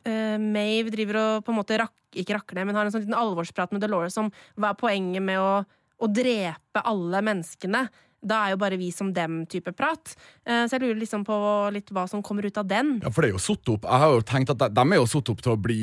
uh, Maeve driver og på en måte rak, ikke rakker ned, men har en sånn liten alvorsprat med Dolores om hva er poenget med å, å drepe alle menneskene. Da er jo bare vi som dem-type prat. Uh, så jeg lurer liksom på litt hva som kommer ut av den. Ja, for det er jo satt opp Jeg har jo tenkt at de, de er jo satt opp til å bli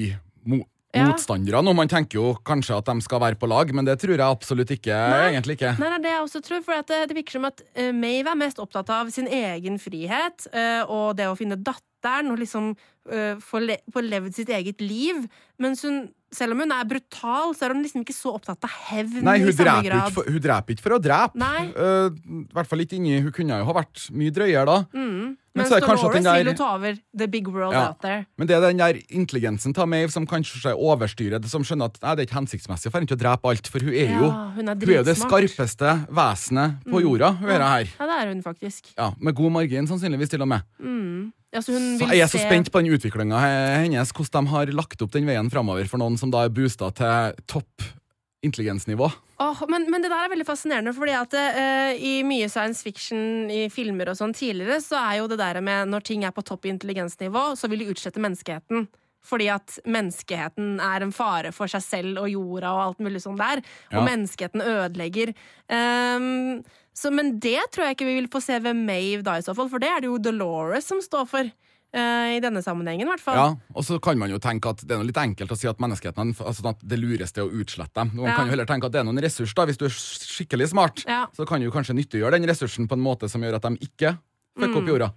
mo Ja. motstandere nå. Man tenker jo kanskje at de skal være på lag, men det tror jeg absolutt ikke. Nei. egentlig ikke. Nei, nei, det jeg også tror, for det, det virker som at uh, Maeve er mest opptatt av sin egen frihet uh, og det å finne datteren og liksom uh, få, le få levd sitt eget liv. Mens hun, selv om hun er brutal, så er hun liksom ikke så opptatt av hevn Nei, hun i samme dreper, grad. ikke for, hun dreper ikke for å drepe. Eh, I hvert fall ikke inni Hun kunne jo ha vært mye drøyere da. Mm. Men men er Dolores der- vil jo ta over the big world Ja. out there. Men det er den der intelligensen til Maeve som kanskje overstyrer det, som skjønner at nei, det er ikke hensiktsmessig for henne til å drepe alt, for hun er jo, hun er hun er det. Mm. skarpeste vesenet på jorda. Hun er her. Ja, det er hun faktisk. Ja, Med god margin, sannsynligvis, til og med. Ja, så hun vil jeg er så spent på den utviklinga hennes, hvordan de har lagt opp den veien framover for noen som da er boosta til topp intelligensnivå. Åh, men, men det der er veldig fascinerende, fordi at uh, i mye science fiction i filmer og sånn tidligere, så er jo det der med når ting er på topp intelligensnivå, så vil de utslette menneskeheten. Fordi at menneskeheten er en fare for seg selv og jorda og alt mulig sånn der. Og Ja. menneskeheten ødelegger. Ehm, så, men det tror jeg ikke vi vil få se ved Mave da, i så fall, for det er det jo Dolores som står for. eh, I denne sammenhengen, i hvert fall. Ja, Og så kan man jo tenke at det er noe litt enkelt å si at menneskeheten altså at det lureste er å utslette dem. Man Ja. kan jo heller tenke at det er noen ressurs, da. Hvis du er skikkelig smart, Ja. så kan du kanskje nyttiggjøre den ressursen på en måte som gjør at de ikke fucker opp jorda.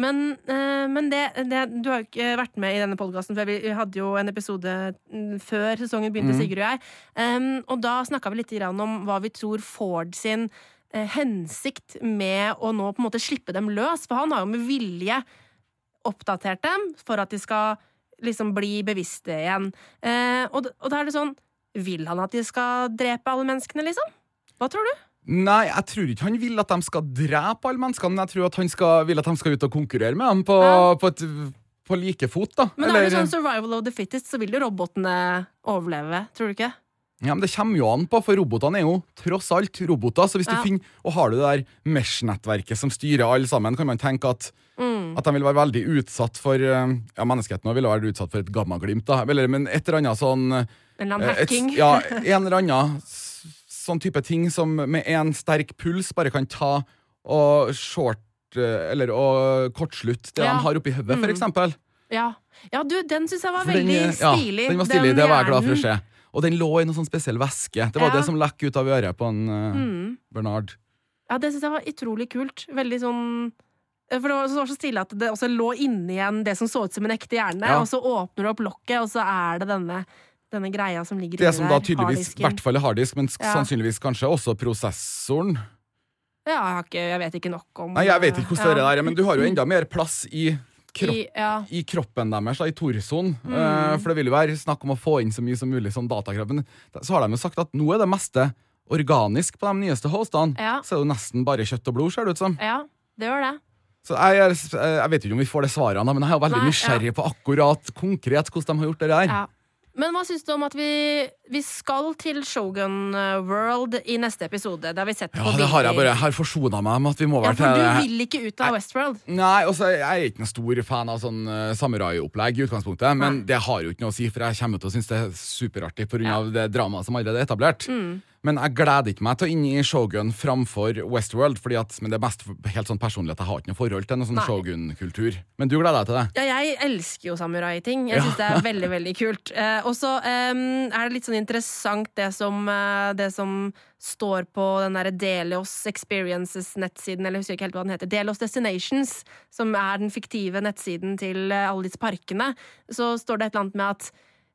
Men, eh, men det, det, du har jo ikke vært med i denne podkasten, for vi hadde jo en episode mm, før sesongen begynte, Sigurd og jeg. Um, og da snakka vi litt om hva vi tror Ford sin eh, hensikt med å nå på en måte slippe dem løs. For han har jo med vilje oppdatert dem for at de skal liksom bli bevisste igjen. Uh, og, og da er det sånn Vil han at de skal drepe alle menneskene, liksom? Hva tror du? Nei, jeg tror ikke han vil at de skal drepe alle menneskene. men Jeg tror at han skal, vil at de skal ut og konkurrere med dem på, Ja. på, et, på like fot. da. Men er det sånn survival of the fittest, så vil jo robotene overleve, tror du ikke? Ja, men Det kommer jo an på, for robotene er jo tross alt roboter. Så hvis Ja. du finner, og har du det der Mesh-nettverket som styrer alle sammen, kan man tenke at, Mm. at de vil være veldig utsatt for eh, Ja, menneskeheten ville vært utsatt for et gammaglimt, da. Eller, men et eller annet sånn En eller annen hacking. et. Ja, en eller annen sånn type ting som med en sterk puls bare kan ta og short eh, Eller å kortslutte det Ja. de har oppi hodet, for Mm. eksempel. Ja. ja, du, den syns jeg var For den, veldig eh, ja, stilig. den var stilig, det var jeg glad for å se. Og den lå i noe sånn spesiell væske. Det var det som lekk ut av øret på en eh, Mm. Bernard. Ja, det syns jeg var utrolig kult. Veldig sånn For det var, det var så stille at det også lå inni igjen det som så ut som en ekte hjerne, Ja. og så åpner du opp lokket, og så er det denne, denne greia som ligger Det som da tydeligvis, i hvert fall er harddisk, men Ja. sannsynligvis kanskje også prosessoren. Ja, jeg, har ikke, jeg vet ikke nok om Nei, jeg vet ikke hvordan ja. det er, men du har jo enda mer plass i, kropp, I, ja. i kroppen deres, da, i torsoen. Mm. Uh, for det vil jo være snakk om å få inn så mye som mulig sånn datakraft. Men så har de jo sagt at nå er det meste organisk på de nyeste hostene. Ja. Så er det jo nesten bare kjøtt og blod, ser det ut som. ja, det gjør det. Så jeg, jeg, jeg vet ikke om vi får det svarene, men jeg er veldig Nei, nysgjerrig på akkurat konkret hvordan de har gjort det der. Ja. Men hva syns du om at vi, vi skal til Shogun eh, World i neste episode? Det har vi sett på Ja, det har jeg bare. Jeg har forsona meg med at vi må være Ja, være for du vil ikke ut av Westworld. Nei, altså, jeg er ikke noen stor fan av sånn uh, samurai-opplegg i utgangspunktet, men Nei. det har jo ikke noe å si, for jeg kommer til å synes det er superartig pga. Ja. det dramaet som allerede er etablert. Mm. Men jeg gleder ikke meg til å inn i Shogun framfor Westworld, fordi at, men det er mest helt sånn personlig at jeg har ikke noe forhold til noe sånn Shogun-kultur. Men du gleder deg til det? Ja, jeg elsker jo samurai-ting. Jeg syns det er veldig veldig kult. Eh, og så eh, er det litt sånn interessant det som, eh, det som står på den derre Delos Experiences-nettsiden, eller jeg husker ikke helt hva den heter. Delos Destinations, som er den fiktive nettsiden til eh, alle disse parkene. Så står det et eller annet med at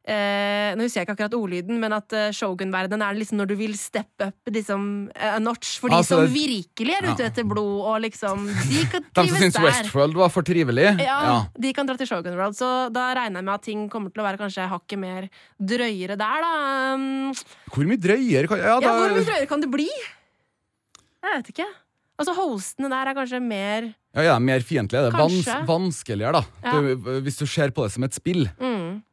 Eh, nå husker jeg ikke akkurat ordlyden, men at eh, Shogun-verdenen er liksom når du vil steppe up liksom, eh, a notch for de Altså, som det- virkelig er ute etter blod, og liksom De kan De som trives syns der. Westworld var for trivelig? Ja, de kan dra til Shogun World, så da regner jeg med at ting kommer til å være kanskje hakket mer drøyere der, da. Um, Hvor mye drøyere kan ja, ja, da, hvor mye drøyere kan det bli? Jeg vet ikke. Altså, hostene der er kanskje mer ja, ja, Mer fiendtlig er det. Vans, Kanskje. vanskeligere, da. Ja. Du, hvis du ser på det som et spill. mm.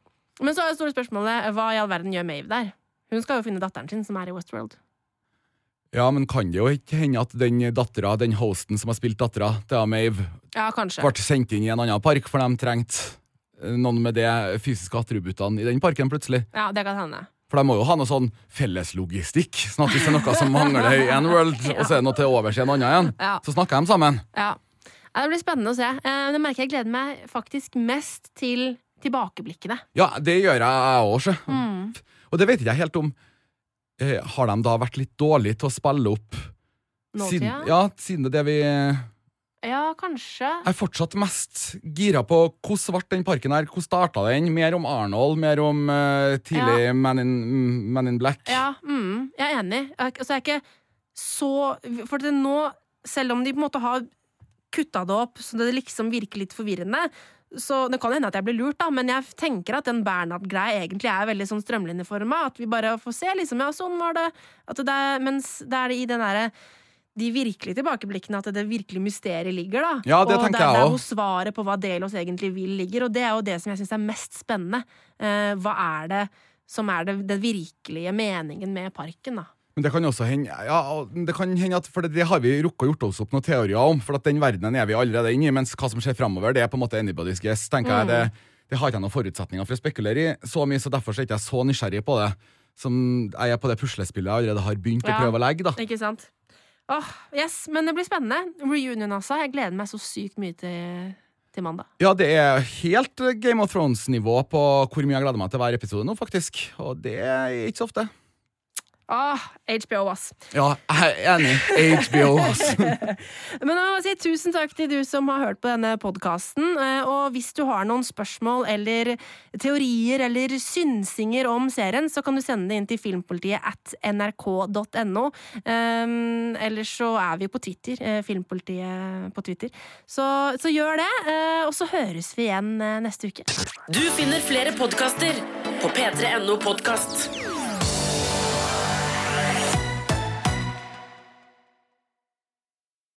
Men så er det store spørsmålet hva i all verden gjør Mave der? Hun skal jo finne datteren sin, som er i Westworld. Ja, men kan det jo ikke hende at den dattera, den hosten som har spilt dattera til Maeve, Ja, kanskje. ble sendt inn i en annen park, for de trengte eh, noen med de fysiske attributtene i den parken plutselig? Ja, det kan hende. For de må jo ha noe sånn felleslogistikk. Sånn at hvis det er noe som mangler i en world, og så er det noe til overs i en annen igjen, Ja. så snakker de sammen. Ja. ja, Det blir spennende å se. Eh, Det merker jeg gleder meg faktisk mest til tilbakeblikkene. Ja, det gjør jeg òg, sjø. Mm. Og det vet ikke jeg helt om. Eh, har de da vært litt dårlige til å spille opp Nåtida? siden, ja, siden det det vi Ja, kanskje. Jeg er fortsatt mest gira på hvordan ble den parken her, hvordan starta den? Mer om Arnold, mer om uh, tidlig Ja. Man, in, Man in Black. Ja, mm, jeg er enig. Altså, jeg er ikke så For det nå, selv om de på en måte har kutta det opp så det liksom virker litt forvirrende, så det kan hende at jeg blir lurt, da, men jeg tenker at den Bernhard-greia egentlig er veldig sånn strømlinjeforma. At vi bare får se, liksom. Ja, sånn var det. Det er, mens det er i den derre de virkelige tilbakeblikkene at det virkelige mysteriet ligger. da Ja, det Og tenker det, jeg det er jo svaret på hva Delos egentlig vil, ligger. Og det er jo det som jeg syns er mest spennende. Eh, hva er det som er det, den virkelige meningen med parken, da? Men det kan også hende ja, det kan hende at, For det, det har vi rukket å gjort oss opp noen teorier om. For at den verdenen er vi allerede inne i, mens hva som skjer framover, det er på en måte anybody's guess. tenker jeg det, det har ikke jeg noen forutsetninger for å spekulere i så mye, så derfor er jeg ikke så nysgjerrig på det. Som jeg er på det puslespillet jeg allerede har begynt Ja. å prøve å legge. da Ikke sant? Åh, yes, Men det blir spennende. Reunion, altså. Jeg gleder meg så sykt mye til, til mandag. Ja, det er helt Game of Thrones-nivå på hvor mye jeg gleder meg til hver episode nå, faktisk. Og det er ikke så ofte. Åh, HBO, ass. Ja, jeg er enig. HBO. ass. Men jeg må si tusen takk til du som har hørt på denne podkasten. Og hvis du har noen spørsmål eller teorier eller synsinger om serien, så kan du sende det inn til filmpolitiet at nrk.no. Um, ellers så er vi på Twitter. eh, Filmpolitiet på Twitter. Så, så gjør det, eh, og så høres vi igjen eh, neste uke. Du finner flere podkaster på p3.no podkast.